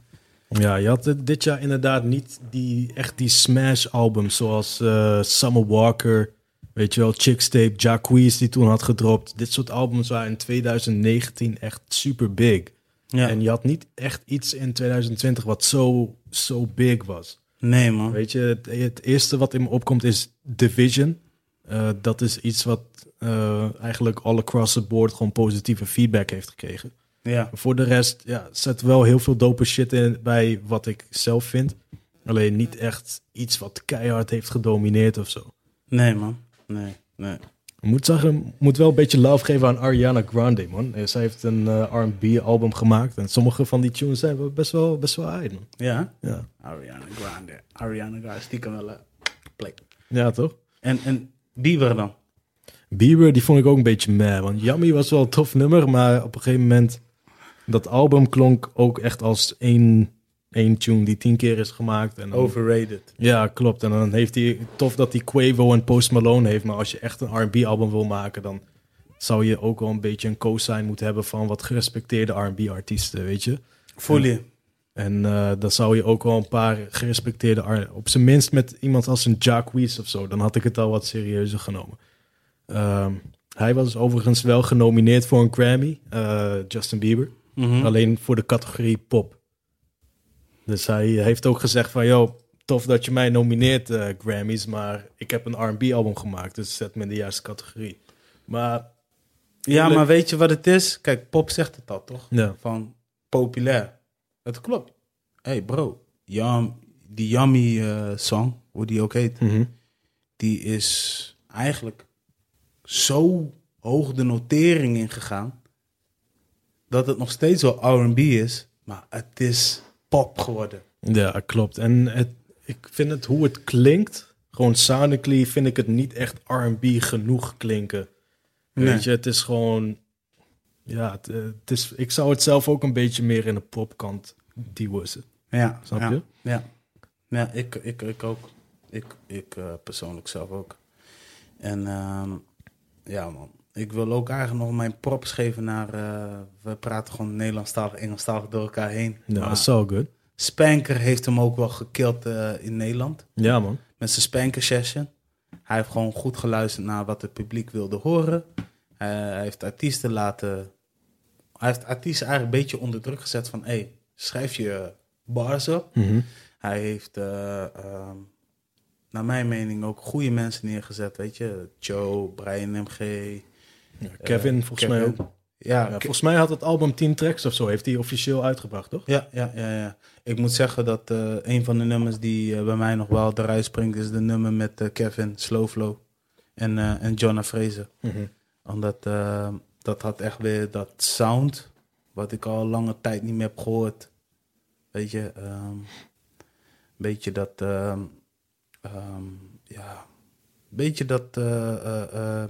Ja, je had dit jaar inderdaad niet die, echt die smash albums zoals Summer Walker, weet je wel, Chicks Tape, Jacquees die toen had gedropt. Dit soort albums waren in 2019 echt super big. Ja. En je had niet echt iets in 2020 wat zo, zo big was. Nee, man. Weet je, het, het eerste wat in me opkomt is Division. Uh, dat is iets wat uh, eigenlijk all across the board gewoon positieve feedback heeft gekregen. Ja. Voor de rest ja, zet wel heel veel dope shit in bij wat ik zelf vind. Alleen niet echt iets wat keihard heeft gedomineerd of zo. Nee, man. Nee, nee. Ik moet zeggen, moet wel een beetje love geven aan Ariana Grande, man. Zij heeft een uh, R&B album gemaakt en sommige van die tunes zijn best wel, best wel uit, man. Ja? Ja. Ariana Grande. Ariana Grande, stiekem wel een plek. Ja, toch? En, en Bieber dan? Bieber, die vond ik ook een beetje meh, want Yummy was wel een tof nummer, maar op een gegeven moment, dat album klonk ook echt als één, één tune die tien keer is gemaakt. En dan, Overrated. Ja, klopt. En dan heeft hij, tof dat hij Quavo en Post Malone heeft, maar als je echt een R&B album wil maken, dan zou je ook wel een beetje een co-sign moeten hebben van wat gerespecteerde R&B artiesten, weet je. Voel je. En uh, dan zou je ook wel een paar gerespecteerde, R op zijn minst met iemand als een Jacquees of zo, dan had ik het al wat serieuzer genomen. Um, hij was overigens wel genomineerd voor een Grammy, uh, Justin Bieber. Mhm. Alleen voor de categorie pop. Dus hij heeft ook gezegd van, joh, tof dat je mij nomineert, uh, Grammys, maar ik heb een R&B album gemaakt, dus zet me in de juiste categorie. Maar... Ja, maar weet je wat het is? Kijk, pop zegt het al, toch? Ja. Van populair. Het klopt. hey bro, Yum, die Yummy uh, song, hoe die ook heet, Mm -hmm. die is eigenlijk zo hoog de notering ingegaan, dat het nog steeds wel R&B is, maar het is pop geworden. Ja, klopt. En het, ik vind het hoe het klinkt, gewoon sonically vind ik het niet echt R&B genoeg klinken. Nee. Weet je, het is gewoon, ja, het, eh, het is, ik zou het zelf ook een beetje meer in de popkant duwen. Ja, Snap ja, je? Ja, ja ik, ik, ik ook. Ik, ik eh, persoonlijk zelf ook. En ehm, ja, man. Ik wil ook eigenlijk nog mijn props geven naar... eh, we praten gewoon Nederlandstalig, Engelstalig door elkaar heen. Ja, Maar dat is so good. Spanker heeft hem ook wel gekild eh, in Nederland. Ja, man. Met zijn Spanker session. Hij heeft gewoon goed geluisterd naar wat het publiek wilde horen. Eh, hij heeft artiesten laten... Hij heeft artiesten eigenlijk een beetje onder druk gezet van... Hey, schrijf je bars op. Mhm. Hij heeft, eh, ehm, naar mijn mening, ook goede mensen neergezet. Weet je, Joe, Brian MG. Ja, Kevin, eh, volgens Kevin. mij ook. Ja, volgens mij had het album 10 tracks of zo, heeft hij officieel uitgebracht, toch? ja, ja, ja, ja. Ik moet zeggen dat eh, een van de nummers die eh, bij mij nog wel eruit springt, is de nummer met eh, Kevin, Slow Flow en, eh en Jonah Fraser. Omdat eh, dat had echt weer dat sound, wat ik al lange tijd niet meer heb gehoord. Weet je, ehm beetje dat, ehm, ehm, ja, beetje dat, eh, eh,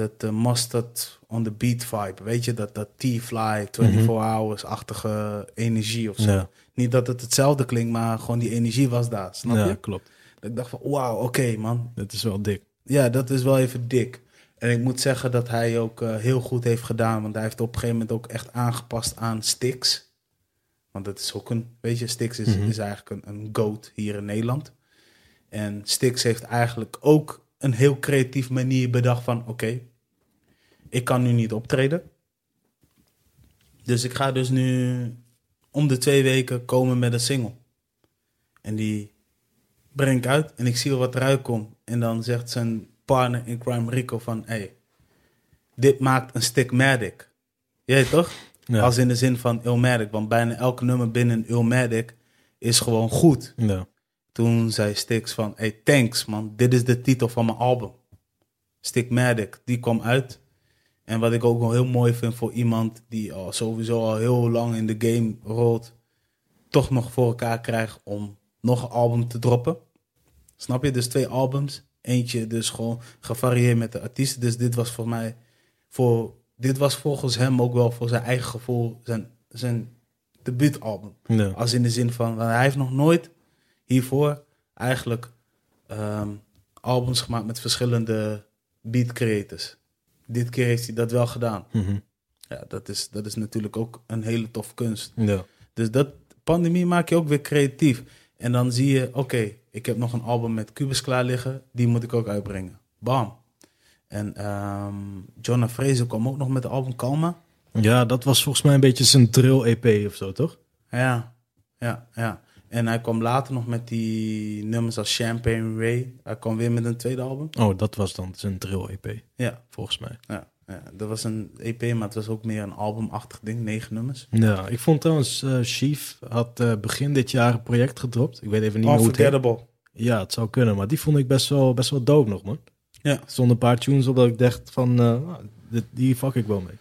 dat eh, mustard on the beat vibe. Weet je, dat, dat T-fly, 24 hours-achtige energie of zo. Ja, Niet dat het hetzelfde klinkt, maar gewoon die energie was daar, snap ja je? klopt. Dat ik dacht van, wauw, oké man, Het is wel dik. ja, dat is wel even dik. En ik moet zeggen dat hij ook eh, heel goed heeft gedaan. Want hij heeft op een gegeven moment ook echt aangepast aan Stix. Want dat is ook een, weet je, Stix is, Mhm. is eigenlijk een, een goat hier in Nederland. En Stix heeft eigenlijk ook een heel creatief manier bedacht van... Oké, ik kan nu niet optreden. Dus ik ga dus nu om de twee weken komen met een single. En die breng ik uit en ik zie wat eruit komt. En dan zegt zijn partner in Crime Rico van... Hey, dit maakt een stigmatic. Jij toch? Ja. Als in de zin van Illmatic. Want bijna elke nummer binnen Illmatic is gewoon goed. Ja. Toen zei Stix van... Hey, thanks man. Dit is de titel van mijn album. Stigmatic. Die kwam uit. En wat ik ook wel heel mooi vind voor iemand... die al sowieso al heel lang in de game rolt... toch nog voor elkaar krijgt om nog een album te droppen. Snap je? Dus twee albums. Eentje dus gewoon gevarieerd met de artiesten. Dus dit was voor mij... Voor, dit was volgens hem ook wel voor zijn eigen gevoel... zijn, zijn debuutalbum. Ja. Als in de zin van, hij heeft nog nooit hiervoor eigenlijk ehm, albums gemaakt met verschillende beat creators. Dit keer heeft hij dat wel gedaan. Mhm. Ja, dat is, dat is natuurlijk ook een hele tof kunst. ja. Dus dat pandemie maak je ook weer creatief. En dan zie je, oké, ik heb nog een album met Cubus klaar liggen. Die moet ik ook uitbrengen. Bam. En ehm Jonah Fraser kwam ook nog met het album Kalma. Ja, dat was volgens mij een beetje zijn drill-EP of zo, toch? Ja, ja, ja. En hij kwam later nog met die nummers als Champagne Ray. Hij kwam weer met een tweede album. Oh, dat was dan zijn drill-EP, Ja, volgens mij. ja, ja. Dat was een EP, maar het was ook meer een albumachtig ding. Negen nummers. Ja, ik vond trouwens, eh Chief had eh, begin dit jaar een project gedropt. Ik weet even niet meer hoe het heet. Ja, het zou kunnen, maar die vond ik best wel, best wel dope nog, man. Ja, Er stonden een paar tunes op dat ik dacht van, eh, dit, die fuck ik wel mee.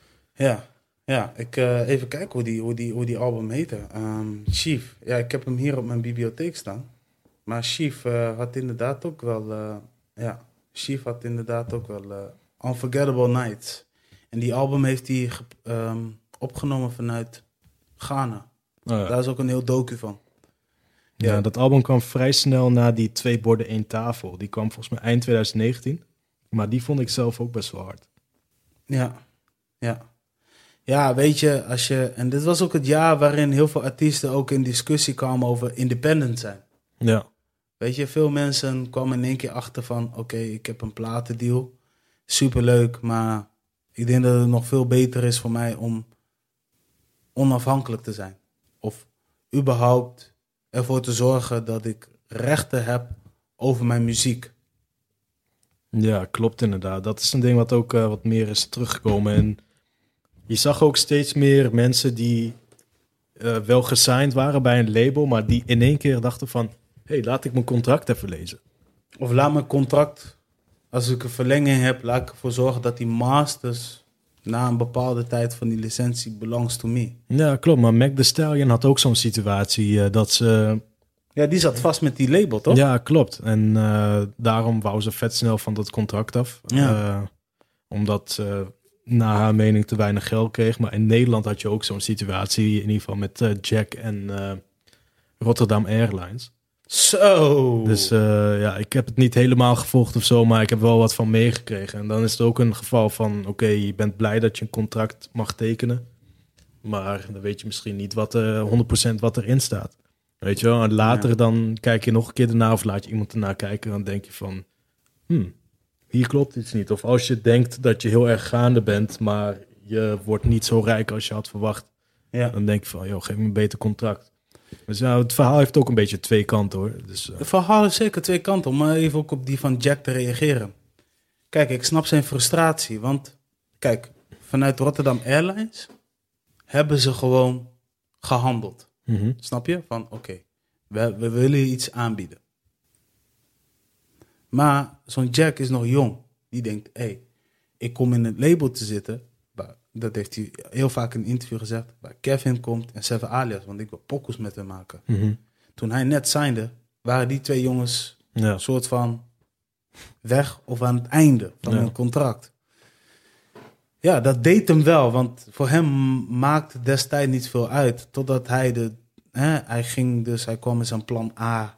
ja. Ja, ik eh, even kijken hoe die, hoe die, hoe die album heette. Ehm, Chief. Ja, ik heb hem hier op mijn bibliotheek staan. Maar Chief eh, had inderdaad ook wel... eh, ja, Chief had inderdaad ook wel... Unforgettable Nights. En die album heeft hij ehm, opgenomen vanuit Ghana. Oh, ja. Daar is ook een heel docu van. Ja, Ja. dat album kwam vrij snel na die twee borden één tafel. Die kwam volgens mij eind 2019. Maar die vond ik zelf ook best wel hard. Ja, ja. Ja, weet je, als je... En dit was ook het jaar waarin heel veel artiesten ook in discussie kwamen over independent zijn. Ja, Weet je, veel mensen kwamen in één keer achter van... Oké, ik heb een platendeal. Superleuk, maar ik denk dat het nog veel beter is voor mij om onafhankelijk te zijn. Of überhaupt ervoor te zorgen dat ik rechten heb over mijn muziek. ja, klopt inderdaad. Dat is een ding wat ook eh, wat meer is teruggekomen. En je zag ook steeds meer mensen die eh, wel gesigned waren bij een label, maar die in één keer dachten van... hé, hey, laat ik mijn contract even lezen. Of laat mijn contract, als ik een verlenging heb, laat ik ervoor zorgen dat die masters na een bepaalde tijd van die licentie belongs to me. Ja, klopt. Maar Mac The Stallion had ook zo'n situatie eh, dat ze... Ja, die zat vast met die label, toch? Ja, klopt. En eh, daarom wou ze vet snel van dat contract af. Ja. Omdat naar haar mening te weinig geld kreeg. Maar in Nederland had je ook zo'n situatie, in ieder geval met eh, Jack en eh, Rotterdam Airlines. Zo. Dus eh, ja, ik heb het niet helemaal gevolgd of zo, maar ik heb wel wat van meegekregen. En dan is het ook een geval van, oké, je bent blij dat je een contract mag tekenen. Maar dan weet je misschien niet wat, eh 100% wat erin staat. Weet je wel, en later Ja. dan kijk je nog een keer ernaar of laat je iemand ernaar kijken. Dan denk je van, hmm, hier klopt iets niet. Of als je denkt dat je heel erg gaande bent, maar je wordt niet zo rijk als je had verwacht. ja. Dan denk je van, joh, geef me een beter contract. Dus nou, het verhaal heeft ook een beetje twee kanten hoor. Dus, eh, Het verhaal heeft zeker twee kanten, om even ook op die van Jack te reageren. Kijk, ik snap zijn frustratie, want kijk, vanuit Rotterdam Airlines hebben ze gewoon gehandeld. mhm. Snap je? Van oké, we, we willen je iets aanbieden. Maar zo'n Jack is nog jong. Die denkt, hé, hey, ik kom in het label te zitten. dat heeft hij heel vaak in een interview gezegd. Waar Kevin komt en Seven Alias, want ik wil pokkels met hem maken. Mhm. Toen hij net signde, waren die twee jongens Ja. een soort van weg of aan het einde van Ja. hun contract. Ja, dat deed hem wel, want voor hem maakte destijds niet veel uit. Totdat hij de. Hè, hij ging dus, hij kwam met zijn plan A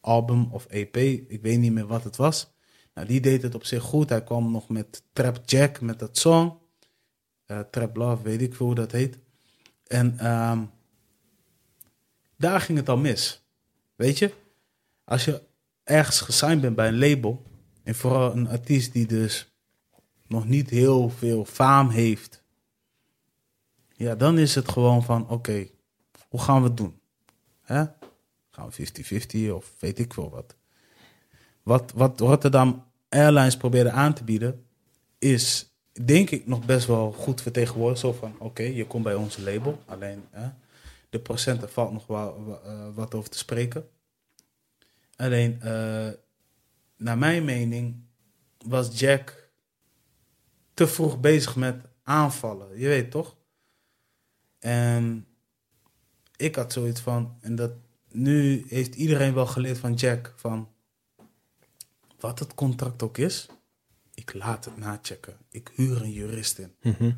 album of EP. Ik weet niet meer wat het was. Nou, die deed het op zich goed. Hij kwam nog met Trap Jack, met dat song. Eh, Trap Love, weet ik veel hoe dat heet. En ehm, daar ging het al mis. Weet je? Als je ergens gesigned bent bij een label. En vooral een artiest die dus nog niet heel veel faam heeft. Ja, dan is het gewoon van, oké, hoe gaan we het doen? Hè? Gaan we 50-50 of weet ik veel wat. wat. Wat Rotterdam Airlines probeerde aan te bieden, is denk ik nog best wel goed vertegenwoordigd. Zo van, oké, je komt bij onze label. Alleen hè, de procenten valt nog wel, eh, wat over te spreken. Alleen, eh, naar mijn mening, was Jack te vroeg bezig met aanvallen. Je weet toch? En ik had zoiets van, en dat nu heeft iedereen wel geleerd van Jack, van wat het contract ook is, ik laat het nachecken. Ik huur een jurist in. Mhm.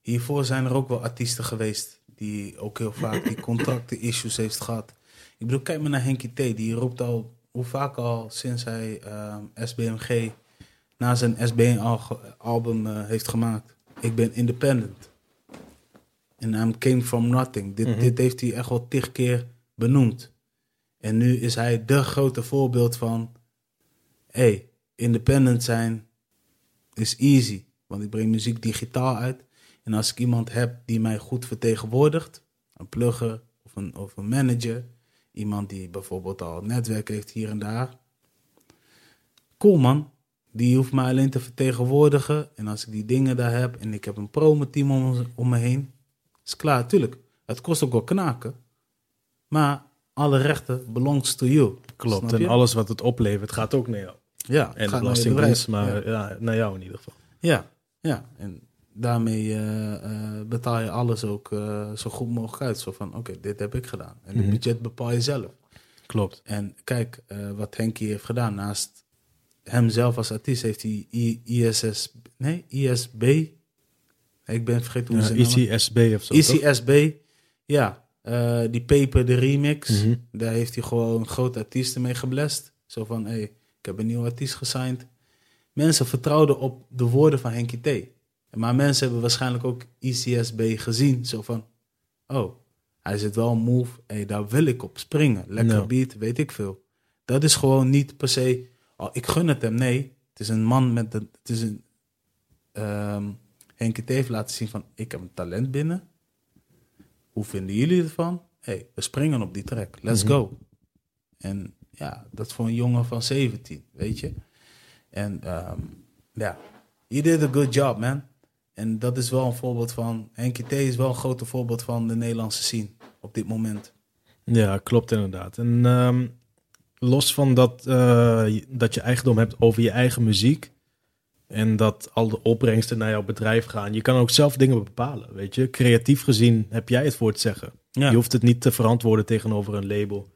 Hiervoor zijn er ook wel artiesten geweest die ook heel vaak die contracten-issues heeft gehad. Ik bedoel, kijk maar naar Henky T. Die roept al, hoe vaak al sinds hij ehm, SBMG na zijn SBM-album eh, heeft gemaakt. Ik ben independent. En I came from nothing. Dit, Mhm. dit heeft hij echt wel tig keer benoemd. En nu is hij de grote voorbeeld van... hey, independent zijn is easy. Want ik breng muziek digitaal uit. En als ik iemand heb die mij goed vertegenwoordigt, een plugger of een, of een manager, iemand die bijvoorbeeld al netwerk heeft hier en daar. Cool man, die hoeft mij alleen te vertegenwoordigen. En als ik die dingen daar heb en ik heb een promoteam om, om me heen, is klaar. Tuurlijk, het kost ook wel knaken. Maar alle rechten belongs to you. Klopt. En alles wat het oplevert gaat ook naar jou. ja, En de belastingdienst, maar Ja. ja. naar jou in ieder geval. Ja, ja. En daarmee eh, eh, betaal je alles ook eh, zo goed mogelijk uit. Zo van, oké, dit heb ik gedaan. En het Mhm. budget bepaal je zelf. Klopt. En kijk, wat Henky heeft gedaan. Naast hemzelf als artiest heeft hij I- ISS... Nee, ISB? Ik ben vergeten hoe ze ICSB of zo. toch? ICSB. Ja, eh, die Paper, de remix. Mhm. Daar heeft hij gewoon grote artiesten mee geblest. Zo van, hé, hey, ik heb een nieuwe artiest gesigned. Mensen vertrouwden op de woorden van Henky T. Maar mensen hebben waarschijnlijk ook ICSB gezien. Zo van, oh, hij zit wel een move. Hé, daar wil ik op springen. Lekker Ja. beat, weet ik veel. Dat is gewoon niet per se, oh, ik gun het hem. Nee, het is een man met, de, het is een, ehm Henky T heeft laten zien van, ik heb een talent binnen. Hoe vinden jullie ervan? Hé, hey, we springen op die track. Let's Mhm. go. En ja, dat voor een jongen van 17, weet je. En ehm, ja, you did a good job, man. En dat is wel een voorbeeld van... Henky T is wel een grote voorbeeld van de Nederlandse scene op dit moment. Ja, klopt inderdaad. En ehm, los van dat, eh, dat je eigendom hebt over je eigen muziek, En dat al de opbrengsten naar jouw bedrijf gaan. Je kan ook zelf dingen bepalen, weet je. Creatief gezien heb jij het voor het zeggen. Ja. Je hoeft het niet te verantwoorden tegenover een label.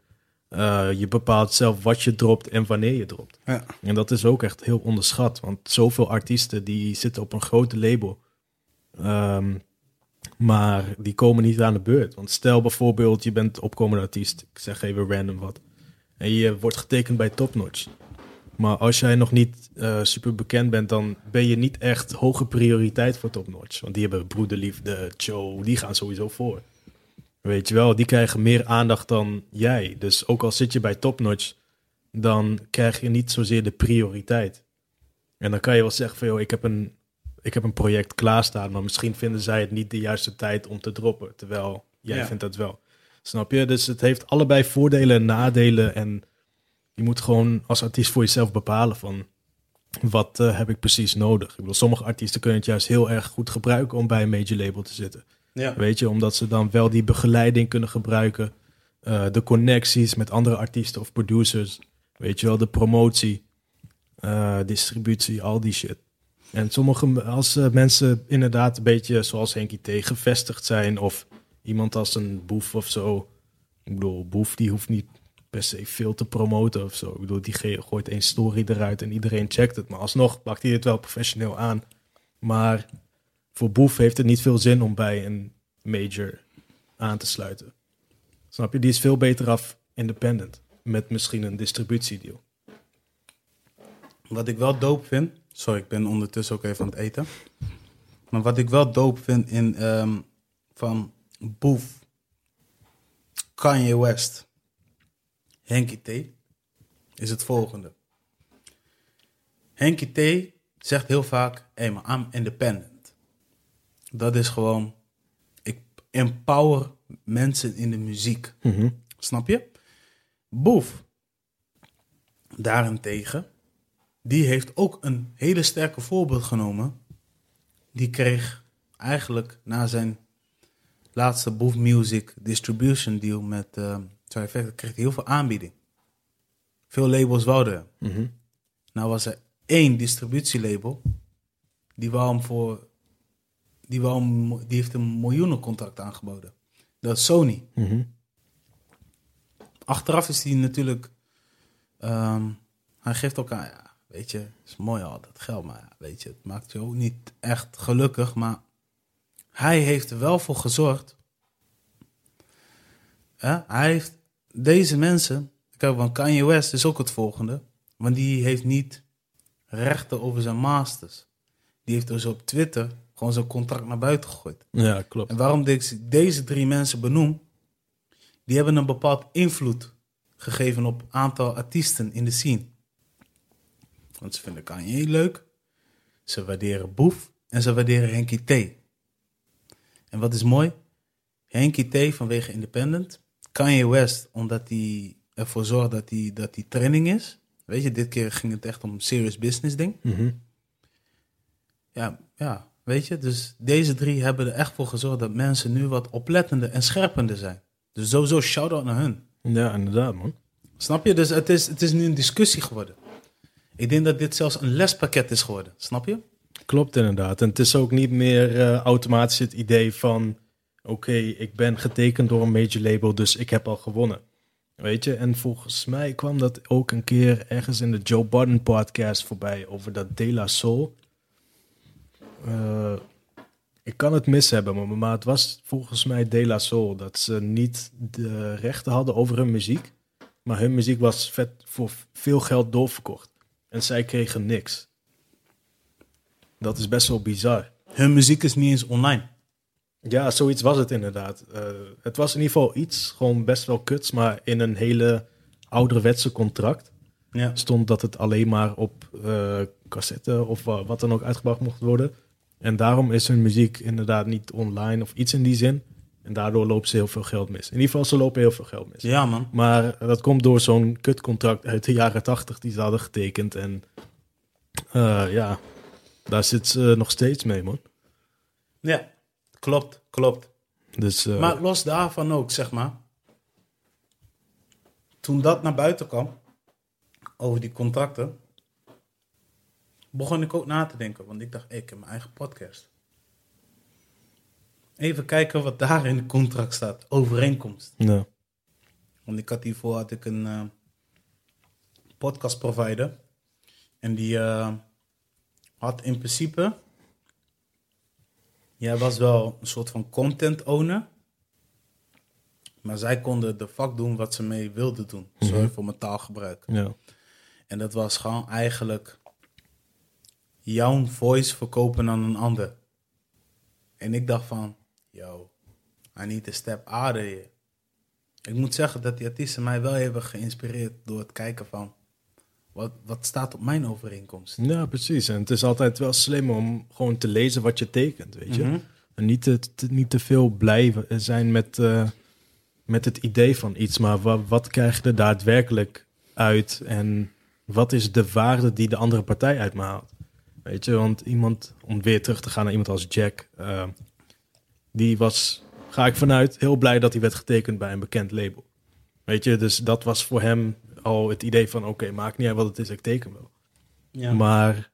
Eh, je bepaalt zelf wat je dropt en wanneer je dropt. Ja. En dat is ook echt heel onderschat. Want zoveel artiesten die zitten op een grote label. Ehm, maar die komen niet aan de beurt. Want stel bijvoorbeeld, je bent opkomende artiest. Ik zeg even random wat. En je wordt getekend bij Topnotch. Maar als jij nog niet eh, super bekend bent, dan ben je niet echt hoge prioriteit voor Topnotch. Want die hebben Broederliefde, Joe, die gaan sowieso voor. Weet je wel, die krijgen meer aandacht dan jij. Dus ook al zit je bij Topnotch, dan krijg je niet zozeer de prioriteit. En dan kan je wel zeggen van, joh, ik heb een, ik heb een project klaarstaan, maar misschien vinden zij het niet de juiste tijd om te droppen. Terwijl jij Ja. vindt dat wel. Snap je? Dus het heeft allebei voordelen en nadelen. En je moet gewoon als artiest voor jezelf bepalen van, wat eh, heb ik precies nodig? Ik bedoel, sommige artiesten kunnen het juist heel erg goed gebruiken om bij een major label te zitten. Ja. Weet je, omdat ze dan wel die begeleiding kunnen gebruiken. eh, de connecties met andere artiesten of producers. Weet je wel, de promotie, eh, distributie, al die shit. En sommige, als mensen inderdaad een beetje zoals Henkie T gevestigd zijn. Of iemand als een Boef of zo. Ik bedoel, Boef die hoeft niet per se veel te promoten of zo. Ik bedoel, die gooit één story eruit en iedereen checkt het. Maar alsnog pakt hij het wel professioneel aan. Maar voor Boef heeft het niet veel zin om bij een major aan te sluiten. Snap je? Die is veel beter af independent. Met misschien een distributiedeal. Wat ik wel dope vind. Sorry, ik ben ondertussen ook even aan het eten. Maar wat ik wel dope vind in ehm, van Boef, Kanye West, Henky T, is het volgende. Henky T zegt heel vaak: hey man, I'm independent. Dat is gewoon, ik empower mensen in de muziek. Snap je? Boef, daarentegen, die heeft ook een hele sterke voorbeeld genomen. Die kreeg eigenlijk na zijn laatste Boef Music distribution deal met uh, Trifecta, kreeg hij heel veel aanbieding. Veel labels wouden hem. Nou was er één distributielabel, die wou hem voor, die, wou hem, die heeft een miljoenencontract aangeboden. Dat is Sony. Achteraf is hij natuurlijk, ehm, hij geeft ook aan, ja, weet je, het is mooi al dat geld, maar ja, weet je, het maakt je ook niet echt gelukkig, maar hij heeft er wel voor gezorgd. Hè? Hij heeft deze mensen, kijk, want Kanye West is ook het volgende, want die heeft niet rechten over zijn masters. Die heeft dus op Twitter gewoon zijn contract naar buiten gegooid. Ja, klopt. En waarom ik deze drie mensen benoem, die hebben een bepaald invloed gegeven op aantal artiesten in de scene. Want ze vinden Kanye leuk, ze waarderen Boef en ze waarderen Henky T. En wat is mooi? Henky T vanwege Independent, Kanye West omdat hij ervoor zorgt dat hij dat die trending is. Weet je, dit keer ging het echt om serious business ding. Mhm. Ja, ja, weet je, dus deze drie hebben er echt voor gezorgd dat mensen nu wat oplettender en scherpender zijn. Dus sowieso shout-out naar hun. Ja, inderdaad, man. Snap je? Dus het is, het is nu een discussie geworden. Ik denk dat dit zelfs een lespakket is geworden. Snap je? Klopt inderdaad. En het is ook niet meer eh, automatisch het idee van... oké, ik ben getekend door een major label, dus ik heb al gewonnen. Weet je? En volgens mij kwam dat ook een keer ergens in de Joe Budden podcast voorbij... over dat De La Soul. Eh, ik kan het mis hebben, maar, maar het was volgens mij De La Soul... dat ze niet de rechten hadden over hun muziek... maar hun muziek was vet voor veel geld doorverkocht. En zij kregen niks. Dat is best wel bizar. Hun muziek is niet eens online. Ja, zoiets was het inderdaad. Eh, het was in ieder geval iets, gewoon best wel kuts, maar in een hele ouderwetse contract Ja. stond dat het alleen maar op eh cassette of wa- wat dan ook uitgebracht mocht worden. En daarom is hun muziek inderdaad niet online of iets in die zin. En daardoor lopen ze heel veel geld mis. In ieder geval, ze lopen heel veel geld mis. Ja, man. Maar dat komt door zo'n kutcontract uit de jaren tachtig die ze hadden getekend. En eh, ja, daar zit ze nog steeds mee, man. Ja, klopt, klopt. Dus eh, Maar los daarvan ook, zeg maar. Toen dat naar buiten kwam, over die contracten. begon ik ook na te denken. Want ik dacht, hey, ik heb mijn eigen podcast. Even kijken wat daar in het contract staat. Overeenkomst. Ja. Want ik had hiervoor had ik een eh, podcast provider. En die eh, had in principe... Jij was wel een soort van content owner. Maar zij konden de vak doen wat ze mee wilden doen. Sorry voor mijn taalgebruik. Ja. En dat was gewoon eigenlijk jouw voice verkopen aan een ander. En ik dacht van, yo, I need a step out of here. Ik moet zeggen dat die artiesten mij wel hebben geïnspireerd door het kijken van, wat, wat staat op mijn overeenkomst? ja, precies. En het is altijd wel slim om gewoon te lezen wat je tekent, weet je. Mhm. En niet te, te- niet te veel blijven zijn met, eh, met het idee van iets, maar wa- wat krijg je er daadwerkelijk uit en wat is de waarde die de andere partij uit me haalt? Weet je, want iemand, om weer terug te gaan naar iemand als Jack, eh, die was, ga ik vanuit, heel blij dat hij werd getekend bij een bekend label. Weet je, dus dat was voor hem al het idee van, oké, maakt niet uit wat het is, ik teken wel. Ja. Maar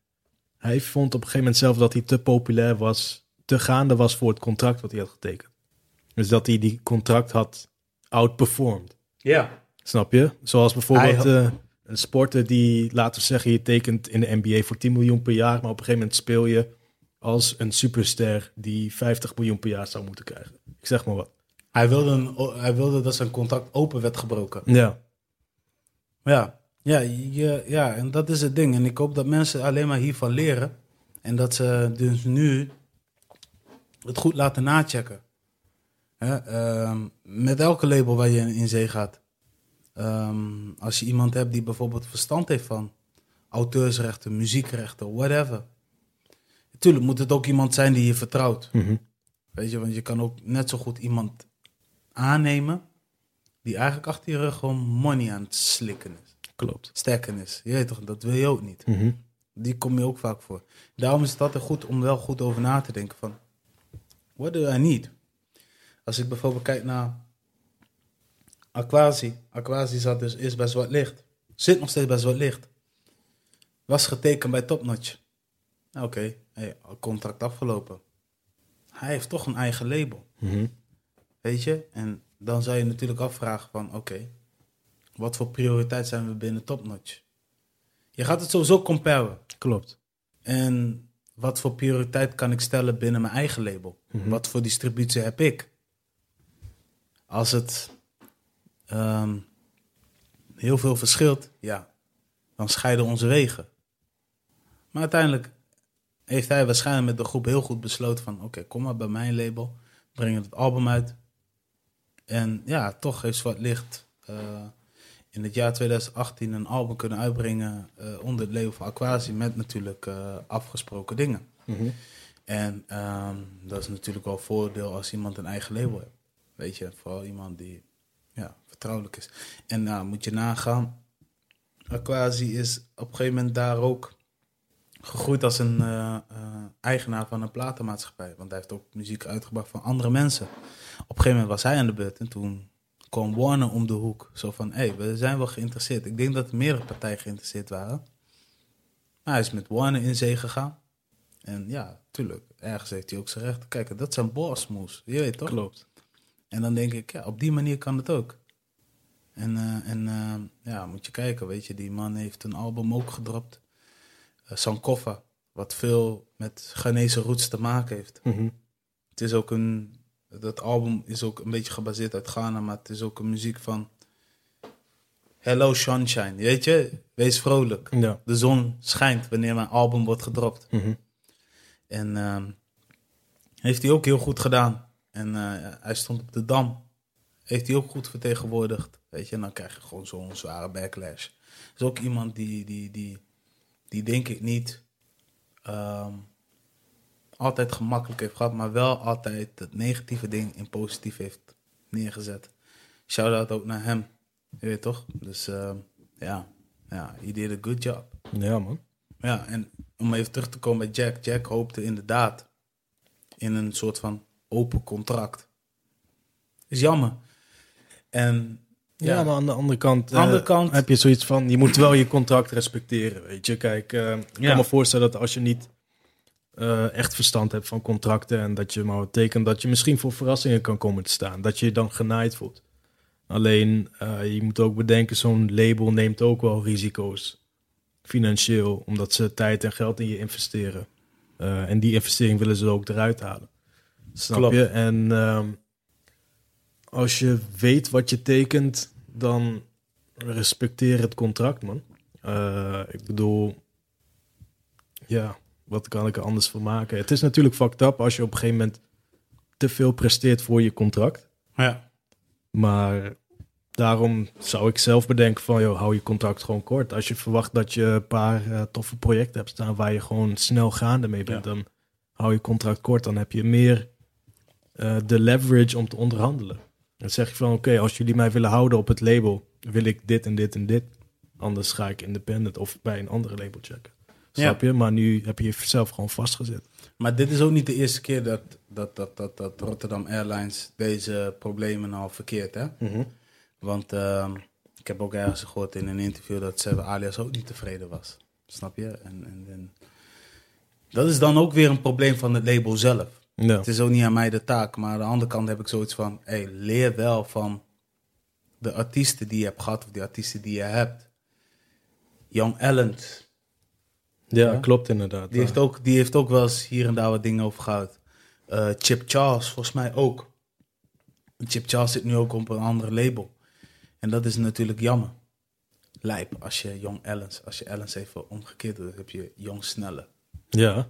hij vond op een gegeven moment zelf dat hij te populair was, te gaande was voor het contract wat hij had getekend. Dus dat hij die contract had outperformed. ja. Snap je? Zoals bijvoorbeeld eh, een sporter die, laten we zeggen, je tekent in de NBA voor 10 miljoen per jaar, maar op een gegeven moment speel je als een superster die 50 miljoen per jaar zou moeten krijgen. Ik zeg maar wat. Hij, wilde een, hij wilde dat zijn contract open werd gebroken. Ja, Ja, ja, je, ja, en dat is het ding. En ik hoop dat mensen alleen maar hiervan leren. En dat ze dus nu het goed laten nachecken. Hè, ehm, met elke label waar je in zee gaat. Ehm, als je iemand hebt die bijvoorbeeld verstand heeft van auteursrechten, muziekrechten, whatever. Natuurlijk moet het ook iemand zijn die je vertrouwt. Mhm. Weet je, want je kan ook net zo goed iemand aannemen die eigenlijk achter je rug gewoon money aan het slikken is. klopt. Sterken is. Je weet toch, dat wil je ook niet. Mhm. Die kom je ook vaak voor. Daarom is het altijd goed om wel goed over na te denken van, what do I need? Als ik bijvoorbeeld kijk naar Aquasi. Aquasi zat dus eerst bij Zwart Licht. Zit nog steeds bij Zwart Licht. Was getekend bij Topnotch. Nou, Oké, hey, contract afgelopen. Hij heeft toch een eigen label. Mhm. Weet je? En dan zou je natuurlijk afvragen van, oké, wat voor prioriteit zijn we binnen Topnotch? Je gaat het sowieso comparen. Klopt. En wat voor prioriteit kan ik stellen binnen mijn eigen label? Wat voor distributie heb ik? Als het ehm, heel veel verschilt, ja, dan scheiden onze wegen. Maar uiteindelijk heeft hij waarschijnlijk met de groep heel goed besloten van... oké, kom maar bij mijn label, breng het album uit. En ja, toch heeft Zwart Licht eh, in het jaar 2018 een album kunnen uitbrengen... eh, onder het label van Aquasi met natuurlijk eh, afgesproken dingen. Mhm. En ehm, dat is natuurlijk wel een voordeel als iemand een eigen label heeft. Weet je, vooral iemand die ja, vertrouwelijk is. En nou, moet je nagaan, Aquasi is op een gegeven moment daar ook gegroeid als een eigenaar van een platenmaatschappij. Want hij heeft ook muziek uitgebracht van andere mensen. Op een gegeven moment was hij aan de beurt en toen kwam Warner om de hoek. Zo van, hé, hey, we zijn wel geïnteresseerd. Ik denk dat er meerdere partijen geïnteresseerd waren. Maar hij is met Warner in zee gegaan. En ja, tuurlijk, ergens heeft hij ook zijn recht. Kijk, dat zijn boss moves, je weet toch? Klopt. En dan denk ik, ja, op die manier kan het ook. En, eh, en eh, ja, moet je kijken, weet je, die man heeft een album ook gedropt. eh Sankofa, wat veel met Ghanese roots te maken heeft. Mhm. Het is ook een, dat album is ook een beetje gebaseerd uit Ghana, maar het is ook een muziek van Hello Sunshine, weet je? Wees vrolijk. Ja. De zon schijnt wanneer mijn album wordt gedropt. Mhm. En ehm, heeft hij ook heel goed gedaan. En eh, hij stond op de dam. Heeft hij ook goed vertegenwoordigd. Weet je, en dan krijg je gewoon zo'n zware backlash. is ook iemand die, die, die, die denk ik niet ehm, altijd gemakkelijk heeft gehad, maar wel altijd het negatieve ding in positief heeft neergezet. Shout-out ook naar hem. Je weet toch? Dus ehm, ja, ja, he did a good job. Ja, man. Ja, en om even terug te komen bij Jack. Jack hoopte inderdaad in een soort van open contract. Is jammer. En Ja, Ja. maar aan de andere kant, eh, Andere kant- heb je zoiets van, je moet wel je contract respecteren, weet je. Kijk, eh, ik Ja. kan me voorstellen dat als je niet eh, echt verstand hebt van contracten en dat je maar tekent, dat je misschien voor verrassingen kan komen te staan. Dat je je dan genaaid voelt. Alleen, eh, je moet ook bedenken, zo'n label neemt ook wel risico's. Financieel, omdat ze tijd en geld in je investeren. Eh, en die investering willen ze ook eruit halen. Snap Klopt. je? En ehm, als je weet wat je tekent, dan respecteer het contract, man. Ik bedoel, ja, wat kan ik er anders van maken? Het is natuurlijk fucked up als je op een gegeven moment te veel presteert voor je contract. Ja. Maar daarom zou ik zelf bedenken van, joh, hou je contract gewoon kort. Als je verwacht dat je een paar eh, toffe projecten hebt staan waar je gewoon snel gaande mee bent, Ja. dan hou je contract kort. Dan heb je meer eh, de leverage om te onderhandelen. Dan zeg je van, oké, als jullie mij willen houden op het label, wil ik dit en dit en dit. Anders ga ik independent of bij een andere label checken. Snap je? Maar nu heb je jezelf gewoon vastgezet. Maar dit is ook niet de eerste keer dat, dat, dat, dat, dat Rotterdam Airlines deze problemen nou verkeert, hè? Want ehm, ik heb ook ergens gehoord in een interview dat Seve Alias ook niet tevreden was. Snap je? En, en, en dat is dan ook weer een probleem van het label zelf. Ja. Het is ook niet aan mij de taak, maar aan de andere kant heb ik zoiets van: hey, leer wel van de artiesten die je hebt gehad of die artiesten die je hebt. Young Allen, Ja, Ja. klopt inderdaad. die heeft, ook, die heeft ook wel eens hier en daar wat dingen over gehad. Eh, Chip Charles, volgens mij ook. Chip Charles zit nu ook op een andere label. En dat is natuurlijk jammer. Lijp, als je Young Allens, als je Allens even omgekeerd doet, heb je Young Snelle. Ja,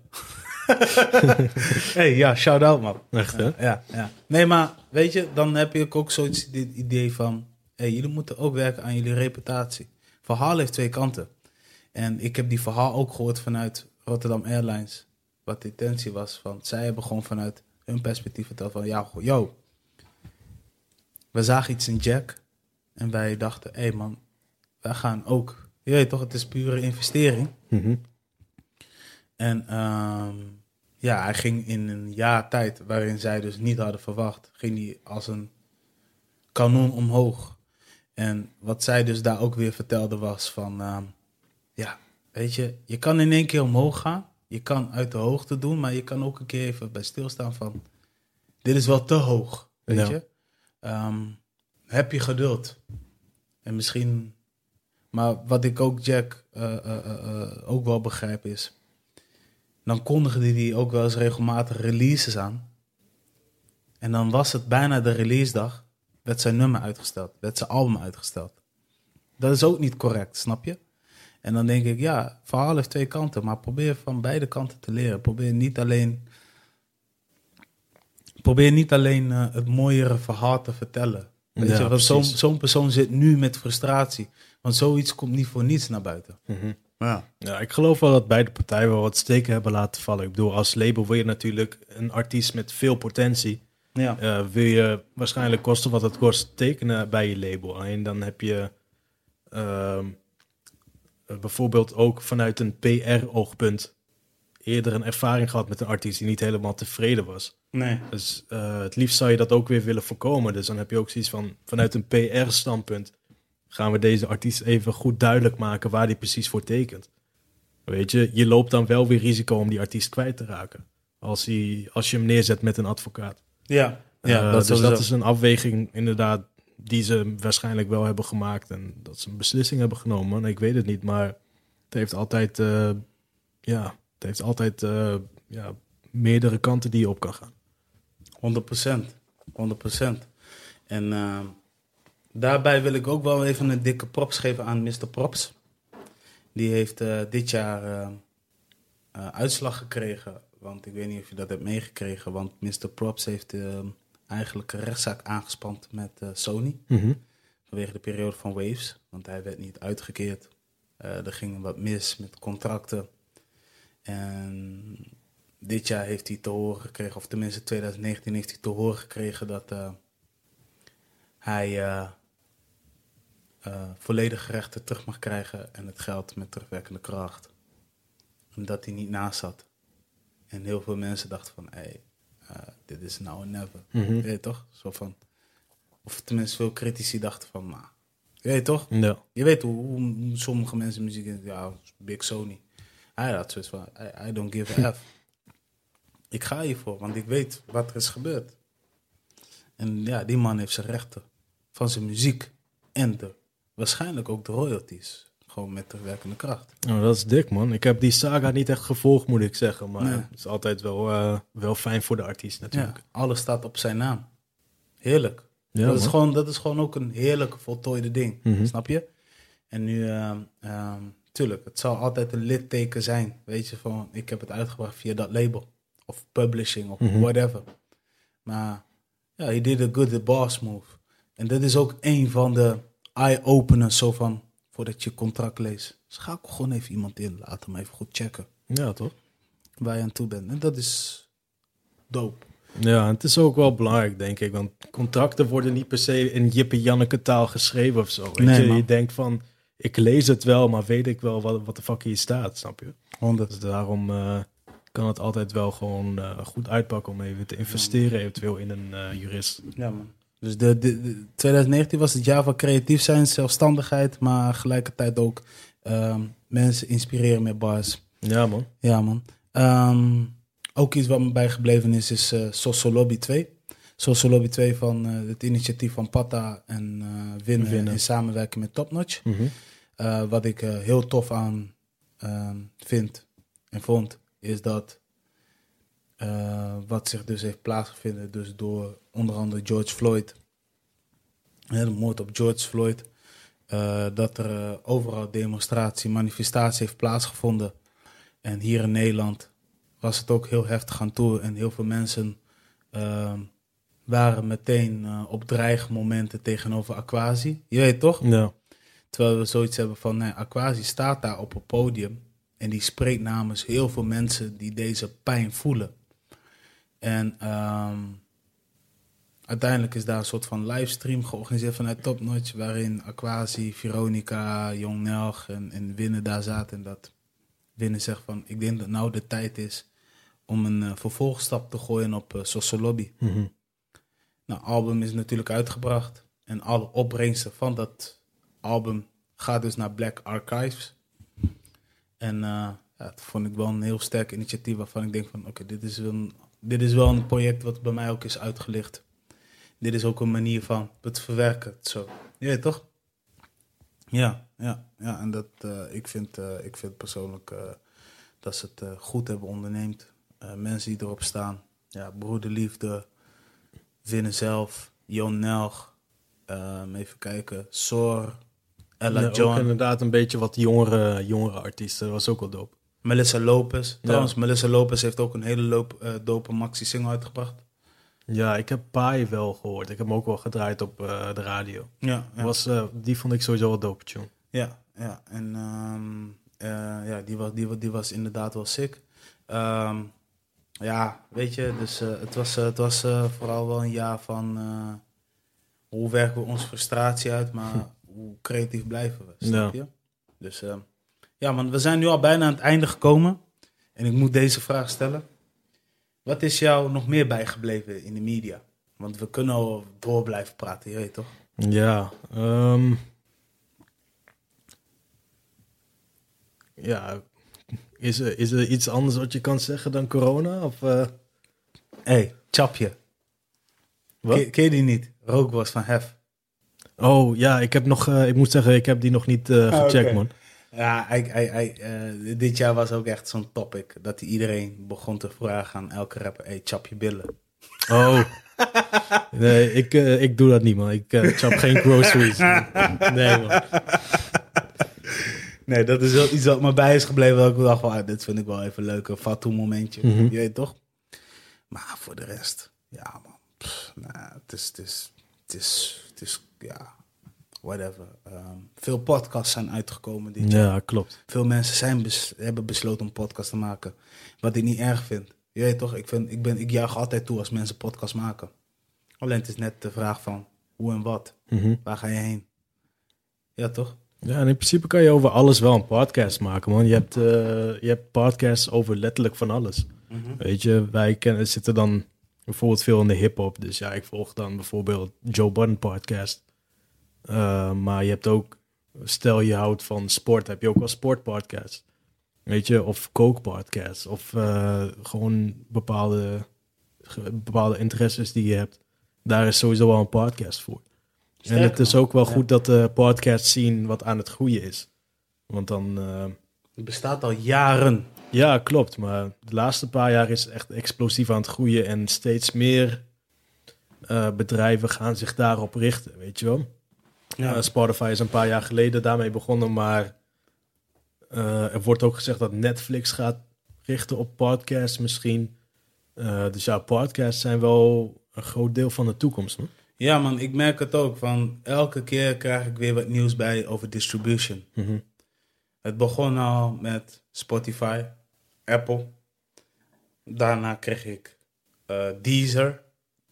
hey, ja, shout-out man. echt hè? Ja, ja. Nee, maar weet je, dan heb je ook zoiets dit idee van... Hey, jullie moeten ook werken aan jullie reputatie. Verhaal heeft twee kanten. En ik heb die verhaal ook gehoord vanuit Rotterdam Airlines. Wat de intentie was van... Zij hebben gewoon vanuit hun perspectief verteld van... Ja, yo, we zagen iets in Jack. En wij dachten, hé hey man, wij gaan ook... Je weet toch, het is pure investering. Mhm. En ehm, ja, hij ging in een jaar tijd, waarin zij dus niet hadden verwacht, ging hij als een kanon omhoog. En wat zij dus daar ook weer vertelde was van, ehm, weet je, je kan in één keer omhoog gaan. Je kan uit de hoogte doen, maar je kan ook een keer even bij stilstaan van, dit is wel te hoog, weet Ja. je. Ehm, heb je geduld. En misschien, maar wat ik ook Jack eh, eh, eh, ook wel begrijp is, dan kondigde hij ook wel eens regelmatig releases aan. En dan was het bijna de release dag, werd zijn nummer uitgesteld, werd zijn album uitgesteld. Dat is ook niet correct, snap je? En dan denk ik, ja, verhaal heeft twee kanten, maar probeer van beide kanten te leren. Probeer niet alleen, probeer niet alleen eh, het mooiere verhaal te vertellen. Weet Ja, je, want zo'n persoon zit nu met frustratie. Want zoiets komt niet voor niets naar buiten. Mhm. Ja. Ja, ik geloof wel dat beide partijen wel wat steken hebben laten vallen. Ik bedoel, als label wil je natuurlijk een artiest met veel potentie. Ja. eh, wil je waarschijnlijk kosten wat het kost tekenen bij je label. Alleen dan heb je ehm, eh, bijvoorbeeld ook vanuit een PR-oogpunt eerder een ervaring gehad met een artiest die niet helemaal tevreden was. Nee. Dus eh, het liefst zou je dat ook weer willen voorkomen. Dus dan heb je ook zoiets van, vanuit een PR-standpunt gaan we deze artiest even goed duidelijk maken waar die precies voor tekent. Weet je, je loopt dan wel weer risico om die artiest kwijt te raken. Als, hij, als je hem neerzet met een advocaat. Ja. Ja, Eh, dat, dus dat is een afweging inderdaad die ze waarschijnlijk wel hebben gemaakt. En dat ze een beslissing hebben genomen. Ik weet het niet, maar het heeft altijd, eh, ja, het heeft altijd eh, ja, meerdere kanten die je op kan gaan. 100 procent. 100 procent. En ehm, daarbij wil ik ook wel even een dikke props geven aan Mr. Props. Die heeft eh, dit jaar eh, eh, uitslag gekregen. Want ik weet niet of je dat hebt meegekregen. Want Mr. Props heeft eh, eigenlijk een rechtszaak aangespand met eh, Sony. Vanwege de periode van Waves. Want hij werd niet uitgekeerd. Eh, er ging wat mis met contracten. En dit jaar heeft hij te horen gekregen, of tenminste 2019 heeft hij te horen gekregen dat eh, hij eh eh, volledige rechten terug mag krijgen en het geld met terugwerkende kracht. Omdat hij niet naast zat. En heel veel mensen dachten van, hé, hey, dit is nou never. Mhm. Weet je toch? Zo van, of tenminste veel critici dachten van, nou, Je weet toch? Ja. Je weet hoe, hoe sommige mensen muziek... Ja, Big Sony. Hij had zoiets van, I, I don't give a F. Ik ga hiervoor, want ik weet wat er is gebeurd. En ja, die man heeft zijn rechten van zijn muziek en de, waarschijnlijk ook de royalties. Gewoon met terugwerkende kracht. Nou, dat is dik, man. Ik heb die saga niet echt gevolgd, moet ik zeggen. Maar Nee. het is altijd wel, eh, wel fijn voor de artiest natuurlijk. Ja, alles staat op zijn naam. Heerlijk. Ja, dat, is man. gewoon, dat is gewoon ook een heerlijk voltooide ding. Mhm. Snap je? En nu, ehm, ehm, tuurlijk, het zal altijd een litteken zijn. Weet je, van ik heb het uitgebracht via dat label. Of publishing, of Mhm. whatever. Maar ja, he did a good boss move. En dat is ook een van de eye-openers, zo van, voordat je contract leest. Schakel gewoon even iemand in, laat hem even goed checken Ja, toch? waar je aan toe bent. En dat is dope. Ja, het is ook wel belangrijk, denk ik. Want contracten worden niet per se in Jippe Janneke taal geschreven of zo. Weet Nee, je? je denkt van, ik lees het wel, maar weet ik wel wat, wat de fuck hier staat, snap je? 100. Dus daarom eh, kan het altijd wel gewoon eh, goed uitpakken om even te investeren eventueel in een eh, jurist. Ja, man. Dus de, de, de- 2019 was het jaar van creatief zijn, zelfstandigheid, maar gelijkertijd ook ehm, mensen inspireren met bars. Ja, man. Ja, man. Ehm, ook iets wat me bijgebleven is, is eh Social Lobby 2. Social Lobby 2 van eh, het initiatief van Patta en eh Winnen, Winnen. in samenwerking met Topnotch. Eh, wat ik heel tof aan ehm, vind en vond, is dat eh, wat zich dus heeft plaatsgevonden dus door onder andere George Floyd, hè, de moord op George Floyd, eh, dat er eh, overal demonstratie, manifestatie heeft plaatsgevonden. En hier in Nederland was het ook heel heftig aan toe en heel veel mensen waren meteen op dreigmomenten tegenover Aquasi. Je weet toch? Ja. Terwijl we zoiets hebben van, nee, Aquasi staat daar op een podium en die spreekt namens heel veel mensen die deze pijn voelen. En ehm, uiteindelijk is daar een soort van livestream georganiseerd vanuit Top Notch, waarin Aquasi, Veronica, Jong Nelg en, en Winnen daar zaten. En dat Winnen zegt van, ik denk dat nou de tijd is om een eh, vervolgstap te gooien op uh, Social Lobby. Mhm. Nou, album is natuurlijk uitgebracht. En alle opbrengsten van dat album gaat dus naar Black Archives. En eh, ja, dat vond ik wel een heel sterk initiatief waarvan ik denk van... Oké, dit, is een- dit is wel een project wat bij mij ook is uitgelicht. Dit is ook een manier van het verwerken. Zo. Je weet toch? Ja, ja, ja. En dat, eh, ik, vind, eh, ik vind persoonlijk eh, dat ze het goed hebben onderneemd. Mensen die erop staan. Ja, broederliefde, Winnen zelf, Jon Nelg, ehm, even kijken, Sor, Ella Ja, ook John, inderdaad een beetje wat jongere, jongere artiesten. Dat was ook wel dope. Melissa Lopez. Trouwens, Melissa Lopez heeft ook een hele loop, eh, dope maxi-single uitgebracht. Ja, ik heb Pai wel gehoord. Ik heb hem ook wel gedraaid op eh, de radio. Ja, ja. Was, eh, die vond ik sowieso wel dope, tune. Ja, ja. En ehm, eh, ja, die was, die, die was inderdaad wel sick. Ehm, ja, weet je, dus het was, het was vooral wel een jaar van hoe werken we onze frustratie uit, maar hoe creatief blijven we, snap je? Dus ehm, ja, man, we zijn nu al bijna aan het einde gekomen. En ik moet deze vraag stellen. Wat is jou nog meer bijgebleven in de media? Want we kunnen al door blijven praten, je weet toch? Ja, ehm, ja. Is er, is er iets anders wat je kan zeggen dan corona? Of, eh, Hé, hey, Chapje. wat? Ken, ken je die niet? Rookbos van Hef. Oh ja, ik heb nog, eh, ik moet zeggen, ik heb die nog niet eh, Ah, gecheckt, oké. man. Ja, hij, hij, hij, eh, dit jaar was ook echt zo'n topic. Dat iedereen begon te vragen aan elke rapper. Hey, chap je billen. Oh. Nee, ik, eh, ik doe dat niet, man. Ik eh chap geen groceries. Nee, man. Nee, dat is wel iets wat me bij is gebleven. Dat ik dacht van, ah, dit vind ik wel even leuk. Een Fatou momentje. Mhm. Je weet toch? Maar voor de rest, ja man. Pff, nou, het is, het is, het is, het is, ja, whatever. Ehm, veel podcasts zijn uitgekomen dit jaar. Ja, klopt. Veel mensen zijn bes- hebben besloten om podcast te maken. Wat ik niet erg vind. Je weet toch, ik, vind, ik, ben, ik juich altijd toe als mensen podcast maken. Alleen het is net de vraag van hoe en wat. Mhm. Waar ga je heen? Ja, toch? Ja, en in principe kan je over alles wel een podcast maken, man. Je hebt, eh, je hebt podcasts over letterlijk van alles. Weet je, wij kennen, zitten dan bijvoorbeeld veel in de hip-hop. Dus ja, ik volg dan bijvoorbeeld Joe Budden podcast. Uh, maar je hebt ook, stel je houdt van sport, heb je ook wel sportpodcasts. Weet je, of kookpodcasts. Of uh, gewoon bepaalde, bepaalde interesses die je hebt. Daar is sowieso wel een podcast voor. en het is ook wel goed dat de podcasts zien wat aan het groeien is. Want dan... Uh, het bestaat al jaren. Ja, klopt. Maar de laatste paar jaar is het echt explosief aan het groeien. En steeds meer uh, bedrijven gaan zich daarop richten, weet je wel. Ja. Uh, Spotify is een paar jaar geleden daarmee begonnen, maar uh, er wordt ook gezegd dat Netflix gaat richten op podcasts misschien. dus ja, podcasts zijn wel een groot deel van de toekomst. Ja man, ik merk het ook. Van elke keer krijg ik weer wat nieuws bij over distribution. Mm -hmm. Het begon al met Spotify, Apple. Daarna kreeg ik Deezer.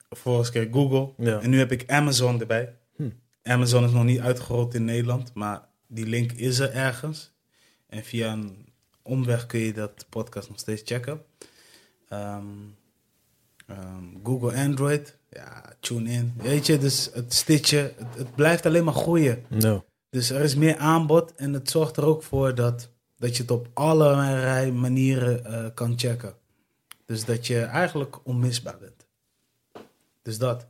Vervolgens ik Google. Ja. En nu heb ik Amazon erbij. Amazon is nog niet uitgerold in Nederland, maar die link is er ergens. En via een omweg kun je dat podcast nog steeds checken. Um, um, Google Android, ja, tune in. Weet je, dus het stitchen, het, het blijft alleen maar groeien. No. Dus er is meer aanbod en het zorgt er ook voor dat, dat je het op allerlei manieren uh, kan checken. Dus dat je eigenlijk onmisbaar bent. Dus dat.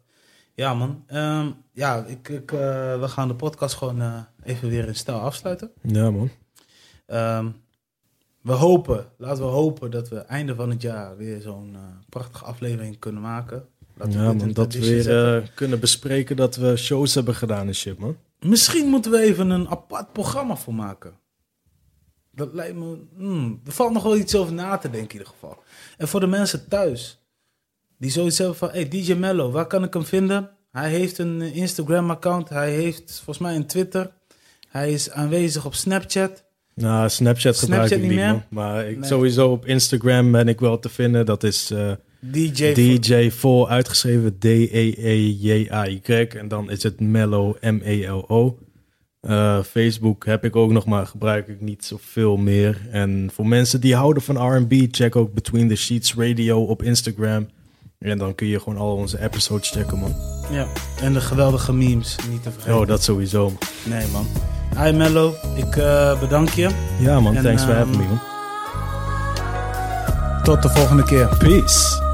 Ja, man. Um, ja, ik, ik, uh, we gaan de podcast gewoon uh, even weer in stijl afsluiten. Ja, man. Um, we hopen, laten we hopen dat we einde van het jaar weer zo'n uh, prachtige aflevering kunnen maken. Laten ja, man, dat we weer kunnen bespreken dat we shows hebben gedaan en shit, man. Misschien moeten we even een apart programma voor maken. Dat lijkt me... Hmm, er valt nog wel iets over na te denken in ieder geval. En voor de mensen thuis die zoiets hebben van, hey, DJ Mello, waar kan ik hem vinden? Hij heeft een Instagram-account, hij heeft volgens mij een Twitter. Hij is aanwezig op Snapchat. Nou, Snapchat, gebruik ik niet meer. Maar ik, sowieso op Instagram ben ik wel te vinden. Dat is uh, DJ, DJ vol uitgeschreven D-E-E-J-A-Y. En dan is het Mello, M-E-L-O. Uh, Facebook heb ik ook nog, maar gebruik ik niet zoveel meer. En voor mensen die houden van R&B, check ook Between the Sheets Radio op Instagram. En dan kun je gewoon al onze episodes checken, man. Ja, en de geweldige memes, niet te vergeten. Oh, dat sowieso. Nee, man. Hi Mello, ik uh, bedank je. Ja, man. Thanks for having me, man. Tot de volgende keer. Peace.